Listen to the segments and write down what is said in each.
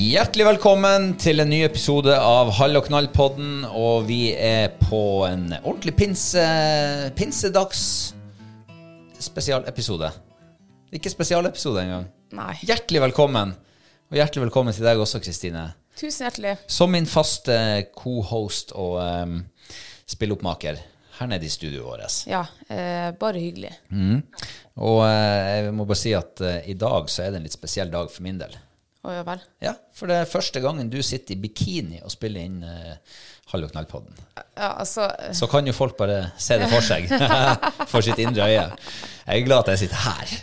Hjertelig velkommen til en ny episode av Hall og knall-podden. Og vi er på en ordentlig pinse, pinsedags spesialepisode. Ikke spesialepisode engang. Nei. Hjertelig velkommen. Og hjertelig velkommen til deg også, Kristine. Tusen hjertelig. Som min faste co-host og um, spilloppmaker her nede i studioet vårt. Ja, eh, bare hyggelig. Og eh, jeg må bare si at eh, i dag så er det en litt spesiell dag for min del. Å ja vel. Ja, for det er første gangen du sitter i bikini og spiller inn uh, Hallo knallpodden. Ja, altså eh, Så kan jo folk bare se det for seg, for sitt indre øye. Jeg er glad at jeg sitter her.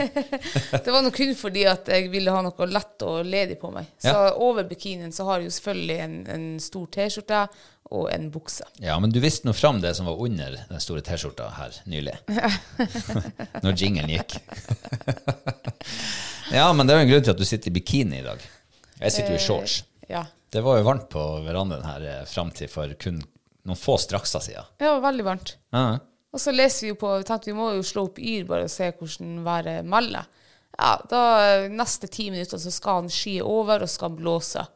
Det var nå kun fordi at jeg ville ha noe lett og ledig på meg. Så Ja. over bikinien så har jeg jo selvfølgelig en, en stor T-skjorte og en bukse. Ja, men du viste nå fram det som var under den store T-skjorta her nylig. Når jingelen gikk. Ja, men det er jo en grunn til at du sitter i bikini i dag. Jeg sitter jo i shorts. Ja. Det var jo varmt på verandaen her eh, fram til for kun noen få strakser siden. Ja, Det var veldig varmt. Ja. Og så leser vi jo på Vi tenkte vi må jo slå opp Yr bare og se hvordan været melder. Ja, da eh, neste ti minutter så skal han skye over, og skal han blåse.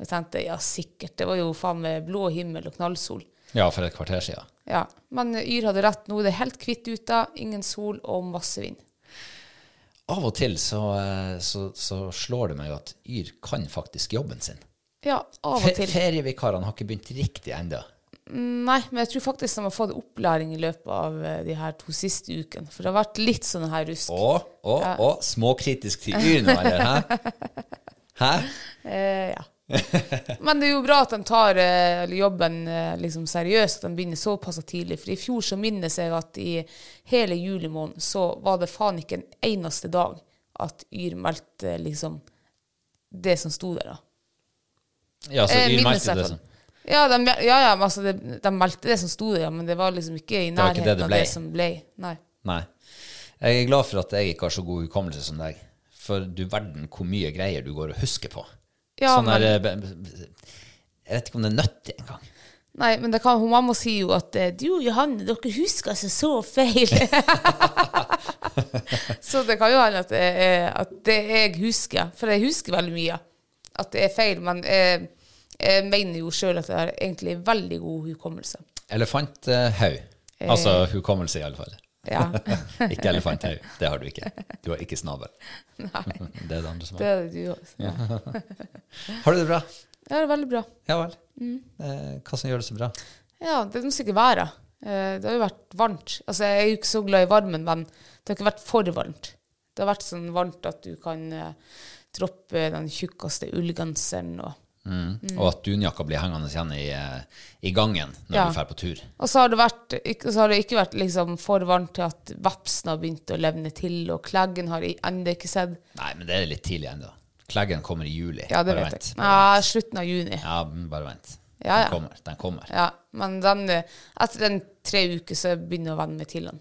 Jeg tenkte ja, sikkert. Det var jo faen meg blå himmel og knallsol. ja, for et kvarter siden. Ja, Men Yr hadde rett. Nå er det helt hvitt ute, ingen sol og masse vind. Av og til så, eh, så, så slår det meg at Yr kan faktisk jobben sin. Ja, av Fe og til. ferievikarene har ikke begynt riktig ennå. Nei, men jeg tror faktisk de har fått opplæring i løpet av eh, de her to siste ukene. For det har vært litt sånn her rusk. Å, å, å, småkritisk til Yr nå, eller? Hæ? Hæ? Eh, ja. Men det er jo bra at de tar eh, jobben eh, liksom seriøst, at de begynner såpass tidlig. For i fjor så minnes jeg at i hele juli måned så var det faen ikke en eneste dag at Yr meldte liksom det som sto der, da. Ja, så Yr meldte det som. Ja, de, ja, ja altså, de, de meldte det som sto der, ja, men det var liksom ikke i var ikke det nærheten det av det som ble. Nei. Nei. Jeg er glad for at jeg ikke har så god hukommelse som deg. For du verden hvor mye greier du går og husker på. Ja, sånn men- der, eh, Jeg vet ikke om det er nyttig engang. Nei, men det kan, hun mamma sier jo at eh, du Johanne, dere husker altså så feil. så det kan jo hende at, det er- at det jeg husker, for jeg husker veldig mye, at det er feil. Men jeg, jeg mener jo sjøl at jeg har egentlig veldig god hukommelse. Elefanthaug. Altså hukommelse, i alle fall. Ja. ikke elefanthaug. Det har du ikke. Du har ikke snabel. Nei, Det er det andre som det har. er det du også. Har du det bra? Ja, det er veldig bra. Ja vel. Mm. Eh, hva som gjør det så bra? Ja, det er sikkert været. Eh, Det har jo vært varmt. Altså, jeg er jo ikke så glad i varmen, men det har ikke vært for varmt. Det har vært sånn varmt at du kan eh, droppe den tjukkeste ullgenseren. Og, Og at dunjakka blir hengende igjen i, eh, i gangen når Ja. du drar på tur. og så har det, vært, så har det ikke vært liksom for varmt til at vepsen har begynt å levne til, og kleggen har jeg ennå ikke sett. Nei, men det er litt tidlig ennå. Kleggen kommer i juli. Ja, det bare vet jeg. Ja, slutten av juni. Ja, bare vent. Ja, ja. Den kommer. Den kommer. Ja, men den, eh, etter den tre uker så begynner jeg å venne meg til den.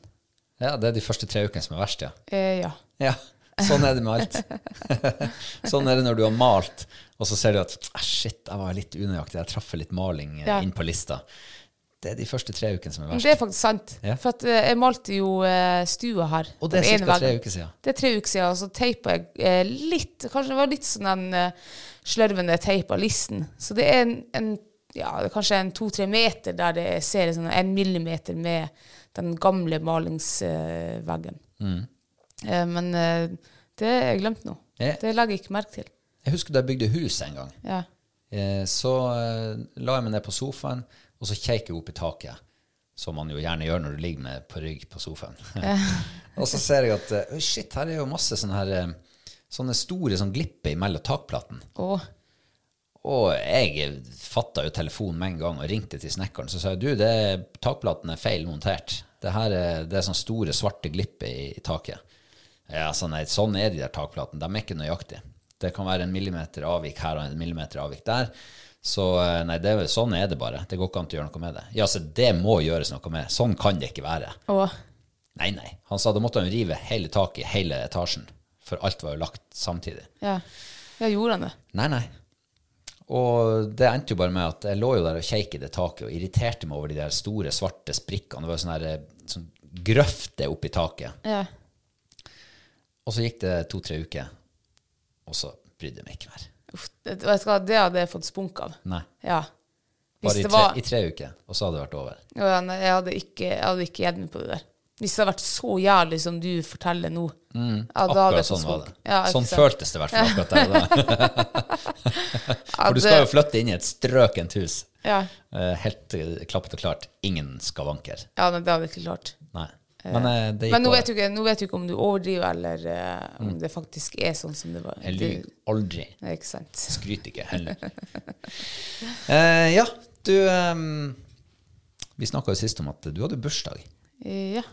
Ja, det er de første tre ukene som er verst, ja. Eh, ja. Ja, sånn er det med alt. sånn er det når du har malt, og så ser du at ah, shit, jeg var litt unøyaktig, jeg traff litt maling eh, Ja. inn på lista. Det er de første tre ukene som er verst. Det er faktisk sant. Ja. For at, eh, jeg malte jo eh, stua her. Og det er den ca. tre uker siden. Det er tre uker siden, og så teipa jeg litt Kanskje det var litt sånn en eh, slørvende teip av listen. Så det er en, en ja, det er kanskje en to-tre meter der det ser sånn en millimeter med den gamle malingsveggen. Mm. Men det jeg glemt nå. Det legger jeg ikke merke til. Jeg husker da jeg bygde hus en gang. Ja. Eh, Så eh, la jeg meg ned på sofaen, og så kjekk jeg opp i taket. Som man jo gjerne gjør når du ligger med på rygg på sofaen. og så ser jeg at eh, oi, shit, her er jo masse sånne, her, sånne store sånn glipper imellom takplaten. Og Og jeg fatta jo telefonen med en gang og ringte til snekkeren. Så sa jeg du, det, takplaten er feil montert. Det her er, det er sånne store, svarte glipper i, i taket. Ja, så nei, sånn er de der takplatene. De er ikke nøyaktige. Det kan være en millimeter avvik her og en millimeter avvik der. Så eh, nei, det, er- sånn er det bare. Det går ikke an å gjøre noe med det. Ja, så det må gjøres noe med. Sånn kan det ikke være. Åh. Nei, nei. Han sa da måtte han rive hele taket i hele etasjen. For alt var jo lagt samtidig. ja. Ja, gjorde han det? Nei, nei. Og det endte jo bare med at jeg lå jo der og keik i det taket og irriterte meg over de der store, svarte sprikkene. Det var sånne, her, sånn grøfter oppi taket. Ja. Og så gikk det to-tre uker, og så brydde jeg meg ikke mer. Uff, det, vet du hva, det hadde jeg fått spunk av. Nei. Ja. Bare i tre, var i tre uker, og så hadde det vært over. Ja, nei, jeg hadde ikke, jeg hadde ikke gitt meg på det der. Hvis det hadde vært så jævlig som du forteller nå, ja, Mm. Akkurat fått sånn var det. Ja, sånn sant? føltes det i hvert fall akkurat der. For du skal jo flytte inn i et strøkent hus. Ja, Eh, Helt eh, klappet og klart. Ingen skavanker. ja nei, det hadde jeg ikke klart. Men eh, det gikk Men nå vet, du ikke, nå vet du ikke om du overdriver, eller eh, om det faktisk er sånn som det var. Jeg lyver aldri. Nei, ikke sant. Skryter ikke heller. eh, ja, du ehm, Vi snakka jo sist om at du hadde bursdag. Ja.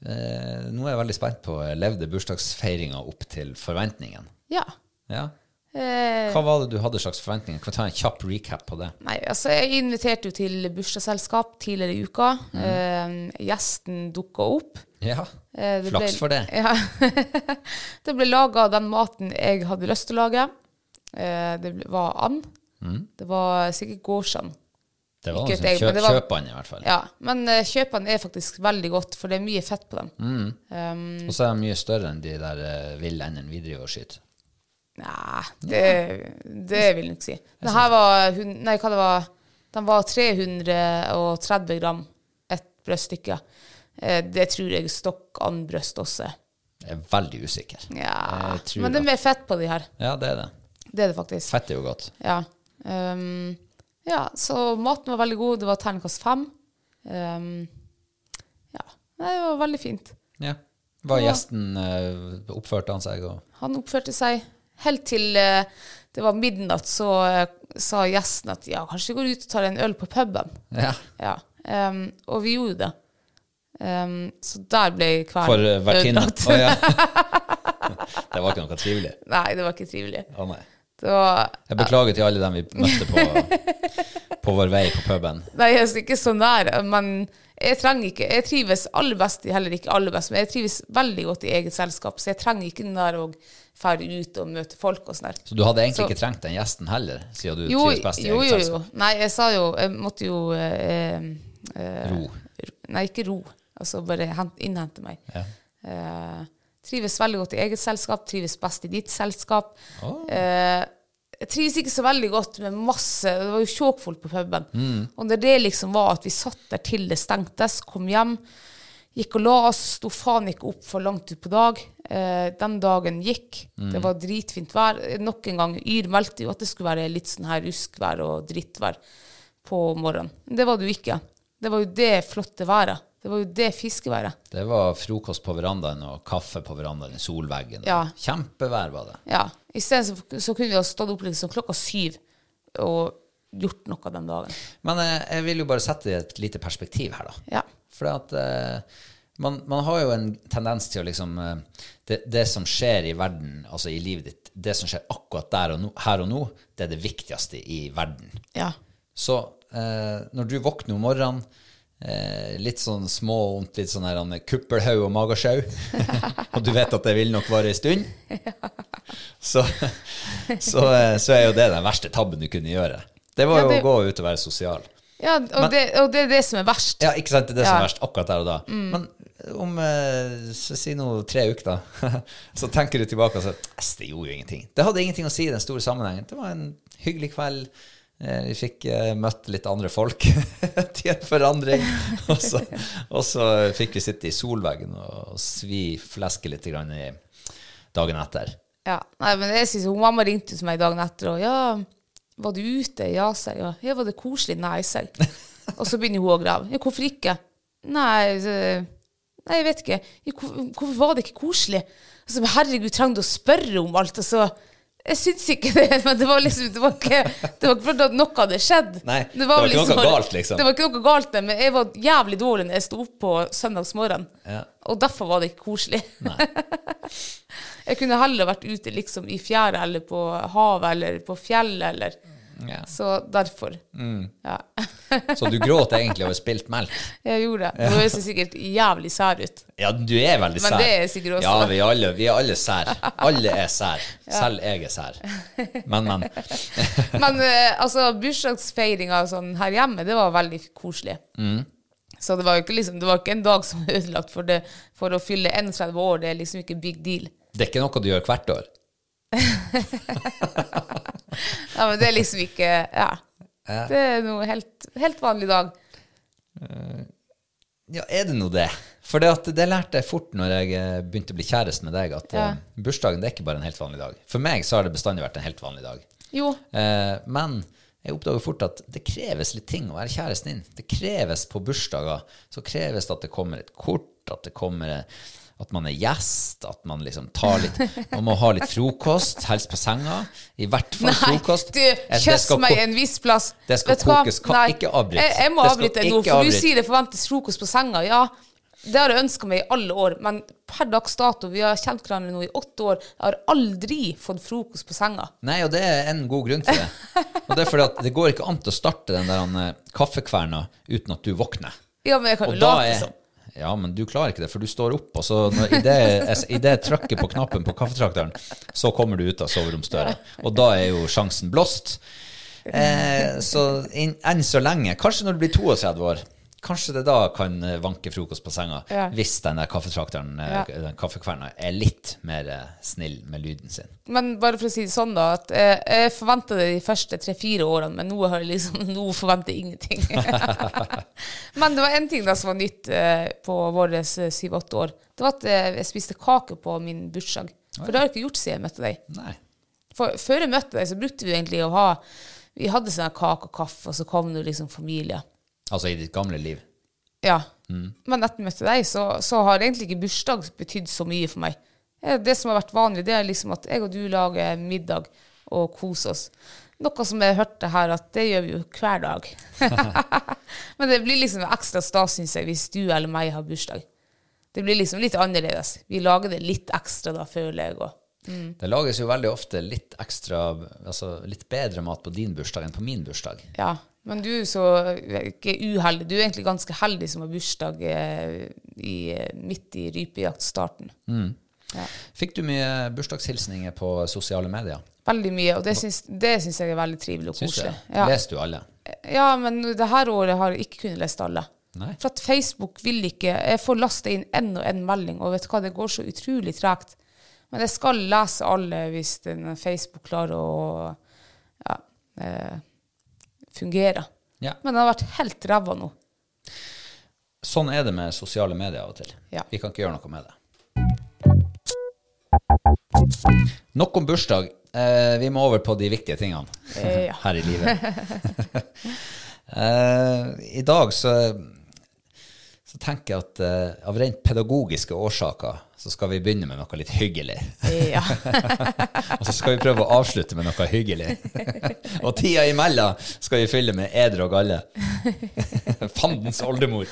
Eh, nå er jeg veldig spent på Levde bursdagsfeiringa opp til forventningen? ja. Ja. Eh, Hva var det du hadde slags forventninger? Kan vi ta en kjapp recap på det? Nei, altså jeg inviterte jo til bursdagsselskap tidligere i uka. Mm. Eh, gjesten dukka opp. Ja, Eh, flaks ble- for det. Ja. det ble laga den maten jeg hadde lyst til å lage. Eh, det ble- var and. Mm. Det var sikkert gårdsand. Det var Ikke var- kjøpene, i hvert fall. Ja, men uh, kjøpene er faktisk veldig godt, for det er mye fett på dem. Mm. Um, Og så er de mye større enn de der uh, ville endene vi driver og skyter. Nei, det, det vil jeg ikke si. Den her var Nei, hva det var Den var 330 gram et brødstykke. Eh, det tror jeg stokk andbrøst også er. Jeg er veldig usikker. Ja, men det er mer fett på de her. Ja, det er det. Det er det faktisk. Fett er jo godt. Ja. Um, ja, så maten var veldig god. Det var terningkast fem. Um, ja, Nei, det var veldig fint. Ja. Var gjesten uh, Oppførte han seg og Han oppførte seg helt til eh, det var midnatt, så eh, sa gjesten at ja, kanskje vi går ut og tar en øl på puben. Ja. Ja. Um, og vi gjorde det. Um, så der ble kvelden For uh, vertinna. Å, ja. det var ikke noe trivelig. Nei, det var ikke trivelig. Å, nei. Det var, Jeg beklager til alle dem vi møtte på, på vår vei på puben. nei, jeg er ikke så nær, men jeg trenger ikke Jeg trives aller best, heller ikke aller best, men jeg trives veldig godt i eget selskap, så jeg trenger ikke den der å fære ut og møte folk og sånn der. Så du hadde egentlig Så- ikke trengt den gjesten heller, siden du Jo, trives best i eget selskap? jo, jo. jo. Nei, jeg sa jo Jeg måtte jo eh, eh, Ro. Nei, ikke ro. Altså bare hent, innhente meg. Ja. Eh, trives veldig godt i eget selskap, trives best i ditt selskap. Eh, jeg trives ikke så veldig godt med masse Det var jo tjåkfullt på puben. Og når det liksom var at vi satt der til det stengtes, kom hjem, gikk og la oss, sto faen ikke opp for langt utpå dag. Eh, den dagen gikk. Det var dritfint vær. Nok en gang, Yr meldte jo at det skulle være litt sånn her ruskvær og drittvær på morgenen. Det var det jo ikke. Det var jo det flotte været. Det var jo det fiskeværet. Det var frokost på verandaen og kaffe på verandaen i solveggen. Ja. Kjempevær var det. Ja. I stedet så, så kunne vi ha stått opp liksom klokka syv og gjort noe den dagen. Men eh, jeg vil jo bare sette det i et lite perspektiv her, da. Ja. For at eh, man, man har jo en tendens til å liksom eh, det, det som skjer i verden, altså i livet ditt, det som skjer akkurat der og no, her og nå, det er det viktigste i verden. Ja. Så eh, når du våkner om morgenen, eh, litt sånn småvondt, litt sånn her kuppelhaug og magesjau, og du vet at det vil nok vare ei stund, så, så, eh, så er jo det den verste tabben du kunne gjøre. Det var jo å gå ut og være sosial. Ja, og, det, og det er det som er verst. Ja, ikke sant? Det er det som er verst akkurat der og da. Men om eh, så si nå tre uker, da, så tenker du tilbake og sier at Det gjorde jo ingenting. Det hadde ingenting å si i den store sammenhengen. Det var en hyggelig kveld. Eh, Vi fikk eh, møtt litt andre folk til en forandring. Og så, og så fikk vi sitte i solveggen og svi flesket litt dagen etter. Ja, nei, men jeg synes, hun Mamma ringte meg dagen etter og ja, var du ute? Ja, sier jeg. Ja, var det koselig? Nei, sier jeg. Og så begynner hun å grave. Ja, hvorfor ikke? Nei, nei, jeg vet ikke. Ja, Hvorfor var det ikke koselig? Altså, herregud, trenger du å spørre om alt? Altså, jeg syns ikke det, men det var liksom Det var ikke, det var ikke at noe hadde skjedd. Nei, det var ikke noe galt, liksom. Det var ikke noe galt, men jeg var jævlig dårlig når jeg sto opp på søndagsmorgen. Ja. Og derfor var det ikke koselig. jeg kunne heller vært ute liksom i fjæra eller på havet eller på fjellet eller Ja. Så derfor. Mm. Ja. Så du gråt egentlig over spilt melk? Jeg gjorde det. Nå høres jeg sikkert jævlig sær ut. Ja, du er veldig Men sær. det er jeg sikkert også. Ja, vi er alle, vi er alle sær. Alle er sær. Selv jeg er sær. Men, men. Men eh, altså, bursdagsfeiringa sånn her hjemme, det var veldig koselig. Mm. Så det var jo ikke, liksom, det var ikke en dag som var ødelagt for, det, for å fylle 31 år. Det er liksom ikke big deal. Det er ikke noe du gjør hvert år. Ja, men det er liksom ikke Ja. Det er noe helt, helt vanlig dag. Ja, er det nå det? For det, at det lærte jeg fort når jeg eh, begynte å bli kjæreste med deg, at Ja. eh, bursdagen det er ikke bare en helt vanlig dag. For meg så har det bestandig vært en helt vanlig dag. Jo. Eh, men jeg oppdager fort at det kreves litt ting å være kjæresten din. Det kreves på bursdager. Så kreves det at det kommer et kort, at det kommer eh, at man er gjest, at man liksom tar litt Man må ha litt frokost, helst på senga. I hvert fall Nei, frokost. du, Eh, kjøss meg en viss plass. Det skal Vet kokes ka- Nei, ikke avbryt. Jeg, jeg må avbryte nå, for avbryt. du sier det forventes frokost på senga. Ja, det har jeg ønska meg i alle år, men per dags dato, vi har kjent hverandre nå i åtte år, jeg har aldri fått frokost på senga. Nei, og det er en god grunn til det. Og det er fordi at det går ikke an å starte den der eh, kaffekverna uten at du våkner. Ja, men jeg kan jo late som. Ja, men du klarer ikke det, for du står opp, og så når- i det, i det jeg på knappen på kaffetrakteren, så kommer du ut av soveromsdøra. Og da er jo sjansen blåst. Eh, så enn så lenge, kanskje når du blir 32 år, kanskje det da kan eh, vanke frokost på senga, Ja. hvis den kaffetrakteren, eh, Ja. den kaffekverna, er litt mer eh, snill med lyden sin. Men bare for å si det sånn, da, at eh, jeg forventa det de første tre-fire årene, men nå, har jeg liksom, nå forventer jeg ingenting. men det var en ting da som var nytt eh, på våre syv-åtte år. Det var at eh, jeg spiste kake på min bursdag. For det har jeg ikke gjort siden jeg møtte deg. Nei. For, før jeg møtte deg, så brukte vi egentlig å ha Vi hadde sånn kake og kaffe, og så kom det liksom familie. Altså i ditt gamle liv. Ja. Men etter jeg møtte deg, så, så har egentlig ikke bursdag betydd så mye for meg. Eh, Det som har vært vanlig, det er liksom at jeg og du lager middag og koser oss. Noe som jeg hørte her, at det gjør vi jo hver dag. Men det blir liksom ekstra stas, syns jeg, hvis du eller meg har bursdag. Det blir liksom litt annerledes. Vi lager det litt ekstra da, føler jeg. Og. Det lages jo veldig ofte litt ekstra, altså litt bedre mat på din bursdag enn på min bursdag. Ja, men du er så ikke uheldig. Du er egentlig ganske heldig som har bursdag eh, i, midt i rypejaktstarten. Fikk du mye bursdagshilsninger på sosiale medier? Veldig mye, og det syns, det syns jeg er veldig trivelig og koselig. Ja. Leste du alle? ja, men det her året har jeg ikke kunnet lese alle. Nei. For at Facebook vil ikke Jeg får laste inn én og en melding, og vet du hva, det går så utrolig tregt. Men jeg skal lese alle hvis Facebook klarer å ja, eh, fungere. Ja. Men det har vært helt ræva nå. Sånn er det med sosiale medier av og til. Ja. Vi kan ikke gjøre noe med det. Nok om bursdag. Eh, vi må over på de viktige tingene Eh, ja. her i livet. eh, I dag så, så tenker jeg at uh, av rent pedagogiske årsaker så skal vi begynne med noe litt hyggelig. Ja. Og så skal vi prøve å avslutte med noe hyggelig. og tida imellom skal vi fylle med eder og galle. Fandens oldemor.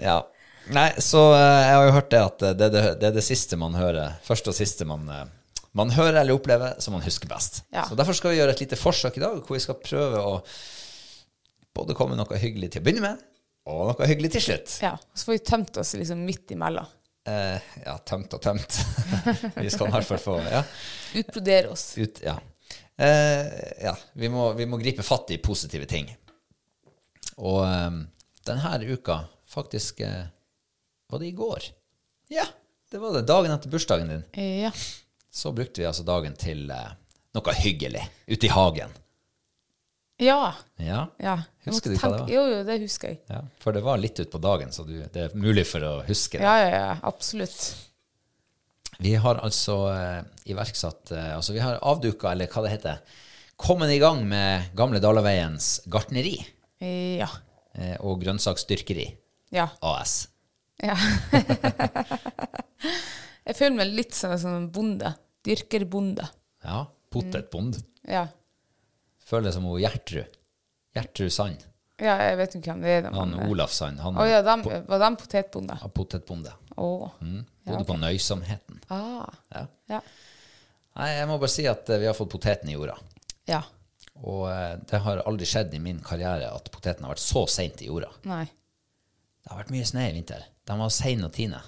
ja. Nei, så uh, jeg har jo hørt det at det er det, det, er det siste man hører. Første og siste man, eh, man hører eller opplever, som man husker best. Ja. Så derfor skal vi gjøre et lite forsøk i dag, hvor vi skal prøve å både komme med noe hyggelig til å begynne med, og noe hyggelig til slutt. ja. Så får vi tømt oss liksom midt imellom. Eh, ja, tømt og tømt. vi skal i hvert fall få ja, Utbrodere oss. ut Ja. Eh, ja vi, må, vi må gripe fatt i positive ting. Og um, denne uka, faktisk eh, Var det i går? Ja, det var det. Dagen etter bursdagen din. Ja. Så brukte vi altså dagen til eh, noe hyggelig ute i hagen. Ja. Ja, ja. Husker du hva det var? Jo, jo, det husker jeg. ja. For det var litt utpå dagen, så du, det er mulig for å huske det. Ja, ja, ja. Absolutt. Vi har altså eh, iverksatt eh, Altså, vi har avduka, eller hva det heter, kommet i gang med Gamle Dalaveiens gartneri Ja. eh, og grønnsaksdyrkeri Ja. AS. ja. jeg føler meg litt som en sånn bonde. Dyrkerbonde. Ja. Potetbond. Ja. Føler det som hun Gjertrud. Gjertrud Sand. ja, jeg vet ikke hvem det er. Han men- Olaf Sand. Han oh, ja, dem, var de potetbonde? ja, potetbonde. Oh. Mm. Ja, Bodde på nøysomheten. Ah. Ja. Ja. Nei, jeg må bare si at eh, vi har fått poteten i jorda. ja. Og eh, det har aldri skjedd i min karriere at poteten har vært så seint i jorda. Nei. Det har vært mye snø i vinter. De var seine å tine.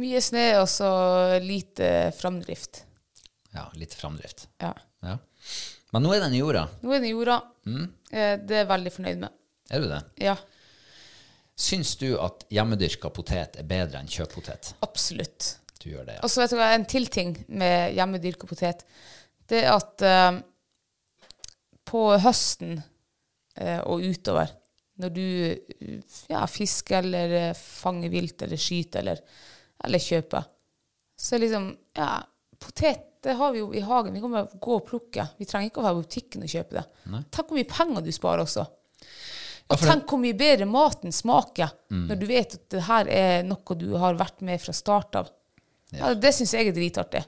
Mye snø og så lite framdrift. Ja, lite framdrift. Ja. Ja. Men nå er den i jorda. Nå er den i jorda. Mm. Eh, Det er jeg veldig fornøyd med. Er du det? Ja, Syns du at hjemmedyrka potet er bedre enn kjøppotet? absolutt. Du gjør det, ja. Og så vet du hva, en til ting med hjemmedyrka potet. Det er at eh, på høsten eh, og utover, når du ja, fisker eller eh, fanger vilt eller skyter eller, eller kjøper, så er liksom Ja, potet det har vi jo i hagen. Vi kan bare gå og plukke. Vi trenger ikke å være i butikken og kjøpe det. Tenk hvor mye penger du sparer også. Og ja, tenk hvor mye bedre maten smaker når du vet at det her er noe du har vært med fra start av. Ja. det syns jeg er dritartig.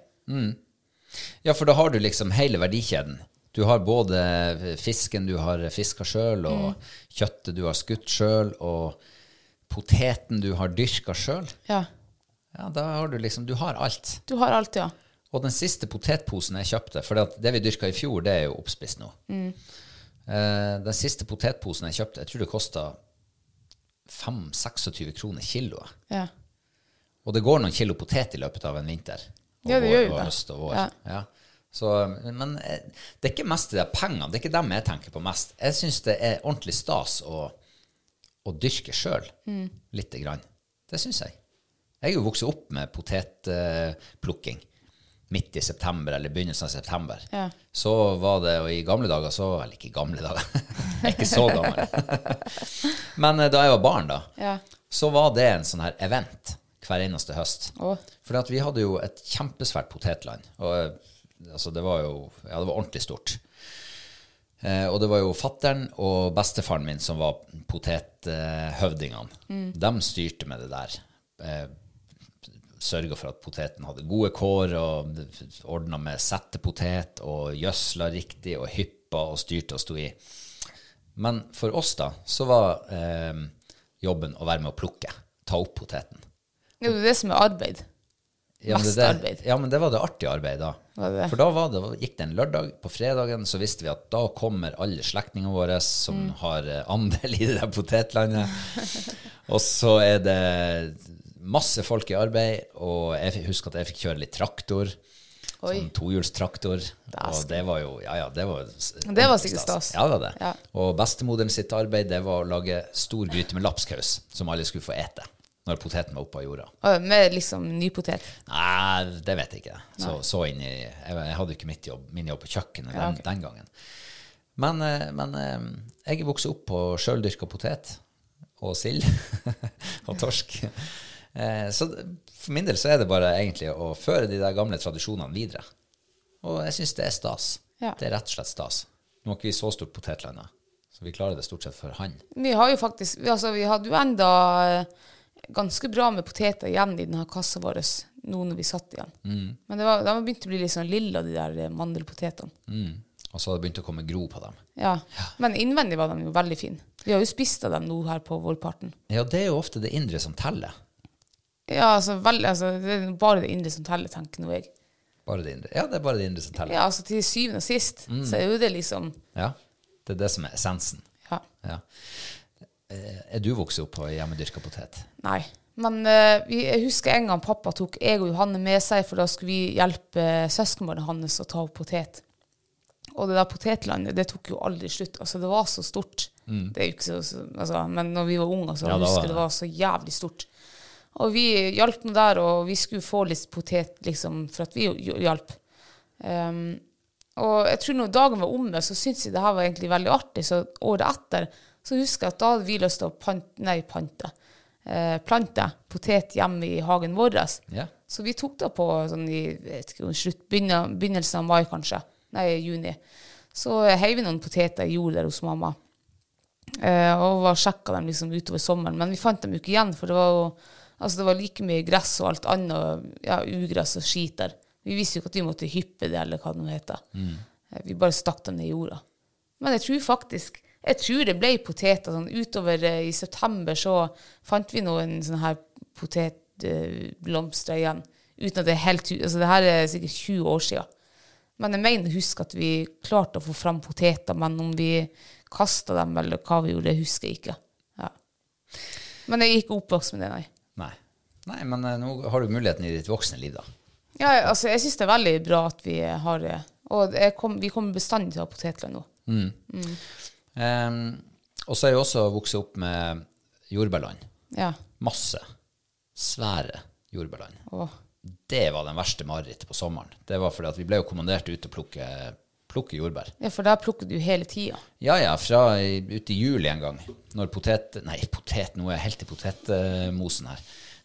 Ja, for da har du liksom hele verdikjeden. Du har både fisken du har fiska sjøl, og Mm. kjøttet du har skutt sjøl, og poteten du har dyrka sjøl. Ja. Ja, da har du liksom Du har alt. Du har alt, ja. Og den siste potetposen jeg kjøpte, for det, vi dyrka i fjor, det er jo oppspist nå. Eh, den siste potetposen jeg kjøpte, jeg tror det kosta 5-26 kroner kiloet. ja. Og det går noen kilo potet i løpet av en vinter. Og Ja, det gjør jo det. høst og vår. Ja. Ja. Så, men eh, det er ikke mest de er pengene. Det er ikke dem jeg tenker på mest. Jeg syns det er ordentlig stas å, å dyrke sjøl. Mm. Lite grann. Det syns jeg. Jeg er jo vokst opp med potetplukking midt i september eller begynnelsen av september. Ja. Så var det, og i gamle dager så Eller ikke i gamle dager, jeg er ikke så gammel. Men eh, da jeg var barn, da, Ja. så var det en sånn her event hver eneste høst. Oh. For vi hadde jo et kjempesvært potetland. Og eh, altså, det var jo Ja, det var ordentlig stort. Eh, og det var jo fattern og bestefaren min som var potethøvdingene. De styrte med det der. Eh, Sørga for at poteten hadde gode kår, og ordna med settepotet og gjødsla riktig og hyppa og styrte og sto i. Men for oss, da, så var eh, jobben å være med å plukke. Ta opp poteten. Det er jo det som er arbeid. Ja, Mest arbeid. Ja, men det var det artige arbeidet da. For da var det, gikk det en lørdag. På fredagen så visste vi at da kommer alle slektningene våre som Mm. har eh, andel i det der potetlandet. og så er det masse folk i arbeid, og jeg husker at jeg fikk kjøre litt traktor. Oi. Sånn tohjulstraktor. Og det var jo Ja, ja, det var Det var sikkert stas. Ja, det var det. Ja. Og bestemoderen sitt arbeid, det var å lage stor gryte med lapskaus, som alle skulle få ete når poteten var oppe av jorda. Og Med liksom nypotet. Nei, det vet jeg ikke. Så, så inn i, jeg, jeg hadde jo ikke jobb, min jobb på kjøkkenet Ja, den, ok. den gangen. Men, eh, men eh, jeg er vokst opp på sjøldyrka potet og sild og torsk. Eh, Så for min del så er det bare egentlig å føre de der gamle tradisjonene videre. Og jeg syns det er stas. Ja. Det er rett og slett stas. Nå har ikke vi så stort potetland. Så vi klarer det stort sett for han. Vi har jo faktisk vi- altså, Vi hadde jo enda eh, ganske bra med poteter igjen i denne kassa vår nå når vi satt igjen. Men det var, de begynte begynt å bli litt sånn lilla, de der eh, mandelpotetene. Mm. Og så hadde det begynt å komme gro på dem. Ja. Men innvendig var de jo veldig fine. Vi har jo spist av dem nå her på vårparten. Ja, det er jo ofte det indre som teller. Ja, altså, vel, altså Det er bare det indre som teller, tenker nå jeg. Bare det indre. Ja, det er bare det indre som teller. Ja, altså Til syvende og sist så er jo det liksom Ja, det er det som er essensen. Ja. Ja. Eh, Er du vokst opp på hjemmedyrka potet? Nei. Men uh, jeg husker en gang pappa tok jeg og Johanne med seg, for da skulle vi hjelpe uh, søskenbarnet hans å ta opp potet. Og det der potetlandet, det tok jo aldri slutt. Altså, det var så stort. Det er jo ikke så, så altså, Men når vi var unge, så Mm. Ja, husker jeg det. det var så jævlig stort. Og vi hjalp nå der, og vi skulle få litt potet liksom, for at vi hjalp. Um, og jeg tror når dagen var omme, så syntes jeg det her var egentlig veldig artig. Så året etter så husker jeg at da hadde vi lyst til å pante, nei, pante, eh, plante potet hjemme i hagen vår. Yeah. Så vi tok det på sånn i vet ikke, slutt, begynnelsen av mai, kanskje. Nei, juni. Så heiv vi noen poteter i jord der hos mamma. Eh, og var sjekka dem liksom utover sommeren. Men vi fant dem jo ikke igjen, for det var jo altså det var like mye gress og alt annet, ja, ugress og skit der. Vi visste jo ikke at vi måtte hyppe det, eller hva det nå heter. Mm. Vi bare stakk dem ned i jorda. Men jeg tror faktisk jeg tror det ble poteter. Sånn, utover eh, i september så fant vi noen sånne her potetblomster igjen. Uten at det er helt altså Det her er sikkert 20 år siden. Men jeg mener å huske at vi klarte å få fram poteter, men om vi kasta dem eller hva vi gjorde, det husker jeg ikke. Ja. Men jeg er ikke oppvokst med det, nei. Nei. Men eh, nå har du muligheten i ditt voksne liv, da. Ja, altså, jeg syns det er veldig bra at vi har det. Og jeg kom, vi kommer bestandig til å ha potetland nå. Ehm, og så er jeg også vokst opp med jordbærland. Ja. Masse. Svære jordbærland. Åh. Det var den verste marerittet på sommeren. Det var fordi at vi ble jo kommandert ut til å plukke, plukke jordbær. ja, for der plukker du hele tida. Ja, ja, fra ute i juli en gang, når potet... Nei, potet, nå er jeg helt i potetmosen her.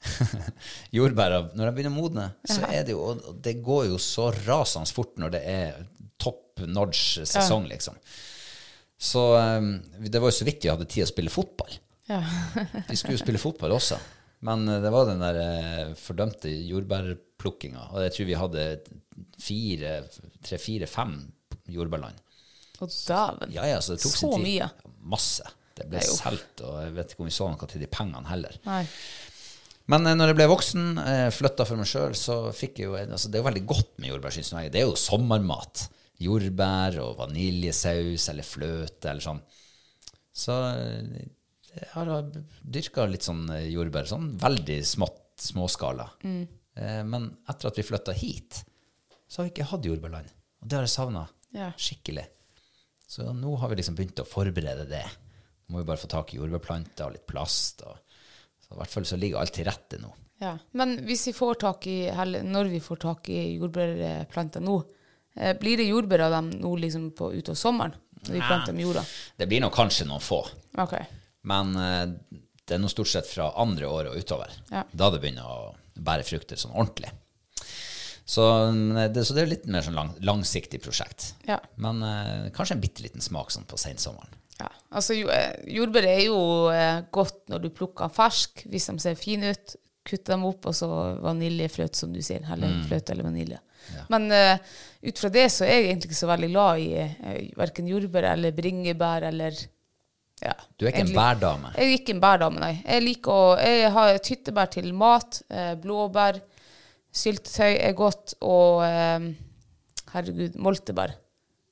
Jordbæra, når de begynner å modne, så er det jo Og det går jo så rasende fort når det er topp notch sesong, liksom. Så um, det var jo så vidt vi hadde tid å spille fotball. Ja. Vi skulle jo spille fotball også. Men eh, det var den der eh, fordømte jordbærplukkinga. Og jeg tror vi hadde fire, tre, fire, fem jordbærland. Og dæven. Ja, ja, så Så mye. Masse. Det ble solgt, og jeg vet ikke om vi så noe til de pengene heller. Nei. Men eh, når jeg ble voksen, eh, flytta for meg sjøl, så fikk jeg jo altså, Det er jo veldig godt med jordbær, syns jeg. Det er jo sommermat. Jordbær og vaniljesaus eller fløte eller sånn. Så eh, jeg har dyrka litt sånn eh, jordbær. Sånn veldig smått, småskala. Mm. Eh, Men etter at vi flytta hit, så har vi ikke hatt jordbærland. Og det har jeg savna Ja. skikkelig. Så nå har vi liksom begynt å forberede det. Nå må vi bare få tak i jordbærplanter og litt plast. Og, så i hvert fall så ligger alt til rette nå. Ja. Men hvis vi får tak i, eller når vi får tak i jordbærplanter nå, eh, blir det jordbær av dem nå liksom på, utover sommeren? Når vi planter med jorda? Det blir nok kanskje noen få, Okay. men eh, det er nå stort sett fra andre året og utover. Ja. Da det begynner å bære frukter sånn ordentlig. Så mm, det, så det er litt mer sånn lang, langsiktig prosjekt. Ja. Men eh, kanskje en bitte liten smak sånn på sensommeren. Ja, altså eh, Jordbær er jo eh, godt når du plukker den fersk, hvis de ser fine ut. Kutte dem opp, og så vaniljefløte, som du sier. Eller Mm. fløte eller vanilje. Men uh, ut fra det så er jeg egentlig ikke så veldig glad i uh, verken jordbær eller bringebær eller ja, Du er ikke en bærdame. Jeg er ikke en bærdame, nei. Jeg liker å Jeg har tyttebær til mat. Eh, blåbær. Syltetøy er godt. Og eh, herregud, moltebær.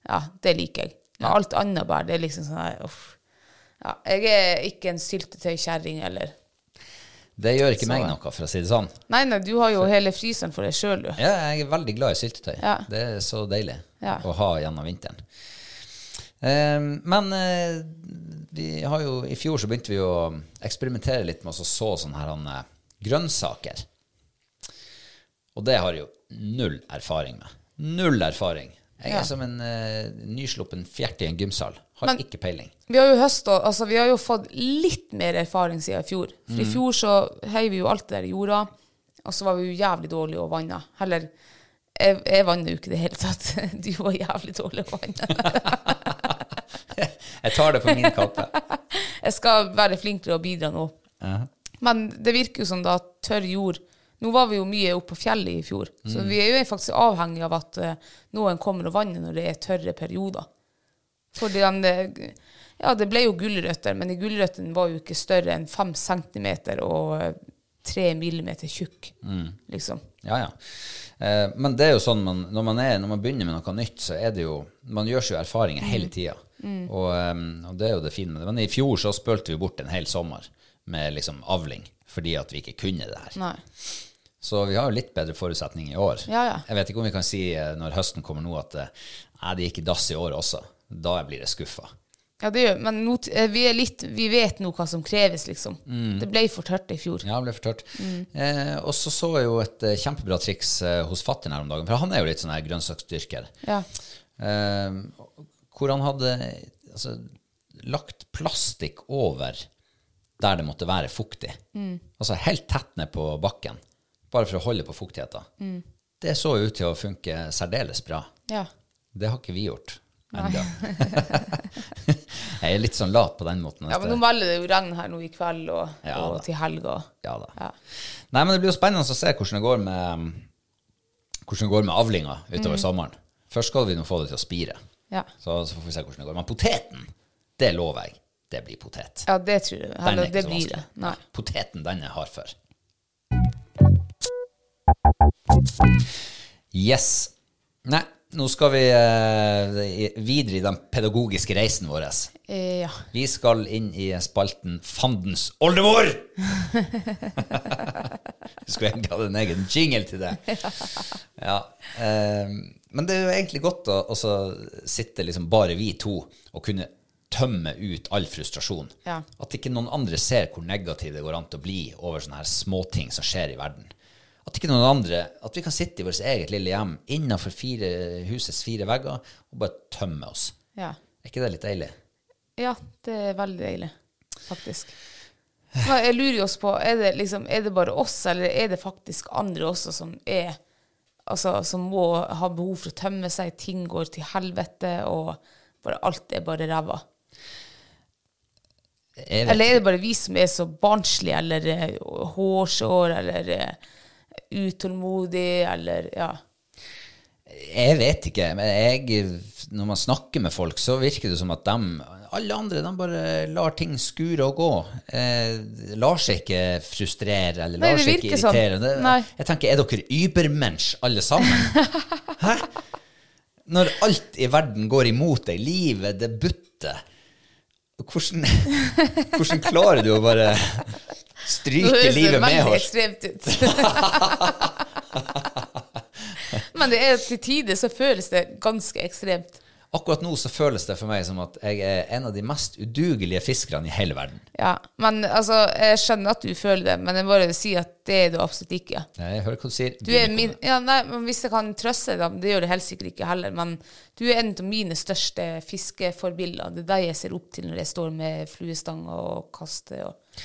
Ja, det liker jeg. Men alt annet bare, det er liksom sånn her uff. Ja, jeg er ikke en syltetøykjerring eller Det gjør ikke Så- meg noe, for å si det sånn. Nei, nei, du har jo hele fryseren for deg sjøl, du. Ja, jeg er veldig glad i syltetøy. Ja. Det er så deilig Ja. å ha gjennom vinteren. Eh, men eh, vi har jo, i fjor så begynte vi å eksperimentere litt med å så sånne her han, grønnsaker. Og det har jeg jo null erfaring med. Null erfaring. Jeg er Ja. som en uh, nysluppen fjert i en gymsal. Har Men- ikke peiling. Vi har jo høsta, altså vi har jo fått litt mer erfaring siden i fjor. For i fjor så heiv vi jo alt det der i jorda, og så var vi jo jævlig dårlige å vanna. Heller, jeg, jeg vanner jo ikke i det hele tatt. Du var jævlig dårlig å vanne. Jeg tar det på min kappe. Jeg skal være flink til å bidra nå. Men det virker jo som da tørr jord Nå var vi jo mye oppe på fjellet i fjor, så vi er jo faktisk avhengig av at uh, noen kommer og vanner når det er tørre perioder. Fordi den, eh, ja, det ble jo gulrøtter, men de gulrøttene var jo ikke større enn fem centimeter og eh, tre millimeter tjukk, liksom. Ja, ja. Eh, men det er jo sånn man, når, man er, når man begynner med noe nytt, så er det jo Man gjør seg jo erfaringer hele tida. Og, eh, og det er jo det fine med det. Men i fjor så spølte vi bort en hel sommer med liksom avling fordi at vi ikke kunne det her. Nei. Så vi har jo litt bedre forutsetninger i år. Ja, ja. Jeg vet ikke om vi kan si eh, når høsten kommer nå at eh, nei, det gikk i dass i år også. Da blir det skuffa. Ja, det gjør Men nå, eh, vi, er litt, vi vet nå hva som kreves, liksom. Det ble for tørt i fjor. Ja, det ble for tørt. Eh, og så så jeg jo et kjempebra triks hos fatter'n her om dagen, for han er jo litt sånn her grønnsaksdyrker. Ja. Eh, hvor han hadde altså, lagt plastikk over der det måtte være fuktig. Altså helt tett ned på bakken, bare for å holde på fuktigheten. Det så ut til å funke særdeles bra. ja. Det har ikke vi gjort ennå. jeg er litt sånn lat på den måten. Ja, men nå melder det jo regn her nå i kveld og, Ja, og til helga. Ja da. Ja. Nei, men det blir jo spennende å se hvordan det går med, hvordan det går med avlinga utover sommeren. Først skal vi nå få det til å spire, Ja. så, så får vi se hvordan det går. Men poteten, det lover jeg, det blir potet. ja, det tror jeg. Er Eller, det blir det. Nei. Poteten, den er hard for. Yes. Nei, nå skal vi eh, videre i den pedagogiske reisen vår. Eh, ja. Vi skal inn i spalten Fandens oldemor! Vi skulle egentlig hatt en egen jingle til det. Ja. eh, men det er jo egentlig godt å sitte liksom bare vi to og kunne tømme ut all frustrasjon. Ja. At ikke noen andre ser hvor negativ det går an til å bli over sånne her småting som skjer i verden. At ikke noen andre, at vi kan sitte i vårt eget lille hjem innenfor fire, husets fire vegger og bare tømme oss. Ja. Er ikke det litt deilig? ja, det er veldig deilig, faktisk. Jeg lurer jo oss på, er det, liksom, er det bare oss, eller er det faktisk andre også som er Altså, som må ha behov for å tømme seg, ting går til helvete, og bare alt er bare ræva? Eller er det bare vi som er så barnslige, eller eh, hårsår, eller utålmodige, eller ja. Jeg vet ikke, men jeg, når man snakker med folk, så virker det som at de, alle andre de bare lar ting skure og gå. Eh, lar seg ikke frustrere eller Nei, lar seg ikke irritere. sånn. irritere. Nei. jeg tenker, er dere übermensch alle sammen? Hæ? Når alt i verden går imot deg, livet, det butter, hvordan, hvordan klarer du å bare Nå stryke høres det livet med veldig ekstremt ut. Men det er til tider så føles det ganske ekstremt. Akkurat nå så føles det for meg som at jeg er en av de mest udugelige fiskerne i hele verden. Ja, men altså, jeg skjønner at du føler det, men jeg bare sier at det er du absolutt ikke. Nei, Jeg hører hva du sier. Du er min, ja, nei, men Hvis jeg kan trøste deg, det gjør det helt sikkert ikke heller, men du er en av mine største fiskeforbilder. Det er deg jeg ser opp til når jeg står med fluestang og kaster. Og...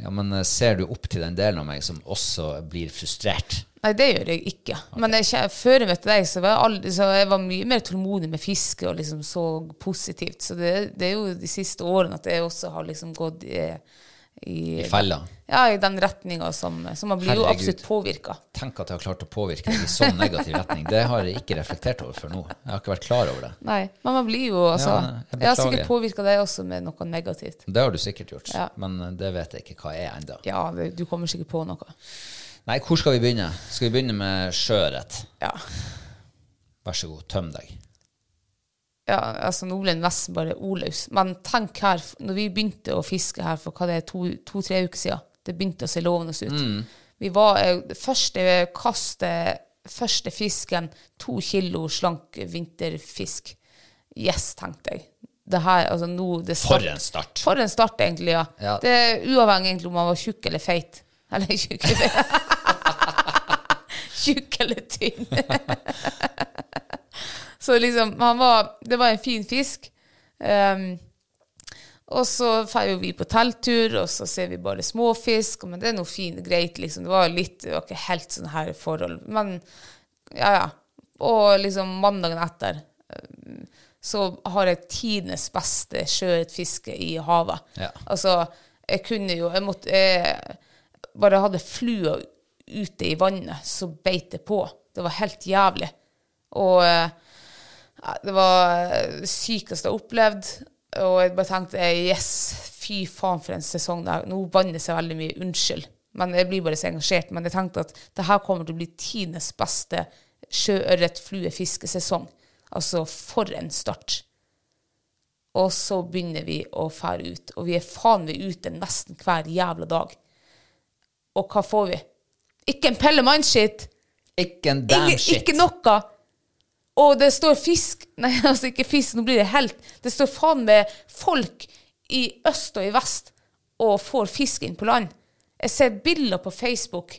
Ja, men eh, ser du opp til den delen av meg som også blir frustrert? Nei, det gjør jeg ikke. Men jeg, før jeg møtte deg, så var jeg, aldri, så jeg var mye mer tålmodig med fiske og liksom så positivt. Så det, det er jo de siste årene at jeg også har liksom gått i, i, I fella? Ja, i den retninga som, som man blir jo absolutt påvirka. Tenk at jeg har klart å påvirke deg i sånn negativ retning. Det har jeg ikke reflektert over før nå. Jeg har ikke vært klar over det. Nei, men man blir jo altså Ja, jeg Jeg, har sikkert påvirka deg også med noe negativt. Det har du sikkert gjort, Ja. men det vet jeg ikke hva jeg er ennå. Ja, det, du kommer sikkert på noe. Nei, hvor skal vi begynne? Skal vi begynne med sjøørret? Ja. Vær så god, tøm deg. Ja, altså det nesten bare ordløs. Men tenk her, når vi begynte å fiske her for hva det er, to-tre to, uker siden, det begynte å se lovende ut. Vi var eh, første kastet, første fisken, to kilo slank vinterfisk. Yes, tenkte jeg. Det her, altså nå det For en start! For en start, egentlig, ja. Ja. Det er Uavhengig egentlig om man var tjukk eller feit. Eller tjukk eller feit. tjukk eller tynn. Så liksom, var, det var en fin fisk. Um, og så drar jo vi på telttur, og så ser vi bare småfisk. Men det er noe fint, og greit, liksom. Det var litt, det var ikke helt sånn her forhold. Men ja, ja. Og liksom mandagen etter, eh, så har jeg tidenes beste sjøørretfiske i havet. Ja. Altså, jeg kunne jo Jeg måtte jeg bare hadde flua ute i vannet, så beit det på. Det var helt jævlig. Og eh, det var det sykeste jeg har opplevd. Og jeg bare tenkte eh, yes, fy faen for en sesong. Der. Nå bannes jeg veldig mye. Unnskyld. Men jeg blir bare så engasjert. Men jeg tenkte at det her kommer til å bli tidenes beste sjøørret-fluefiskesesong. Altså, for en start. Og så begynner vi å fære ut. Og vi er faen meg ute nesten hver jævla dag. Og hva får vi? Ikke en pelle mannskitt! Ikke en damn Ikke, shit. ikke noe! Og det står fisk Nei, altså ikke fisk, nå blir det helt. Det står faen meg folk i øst og i vest og får fisk inn på land. Jeg ser bilder på Facebook.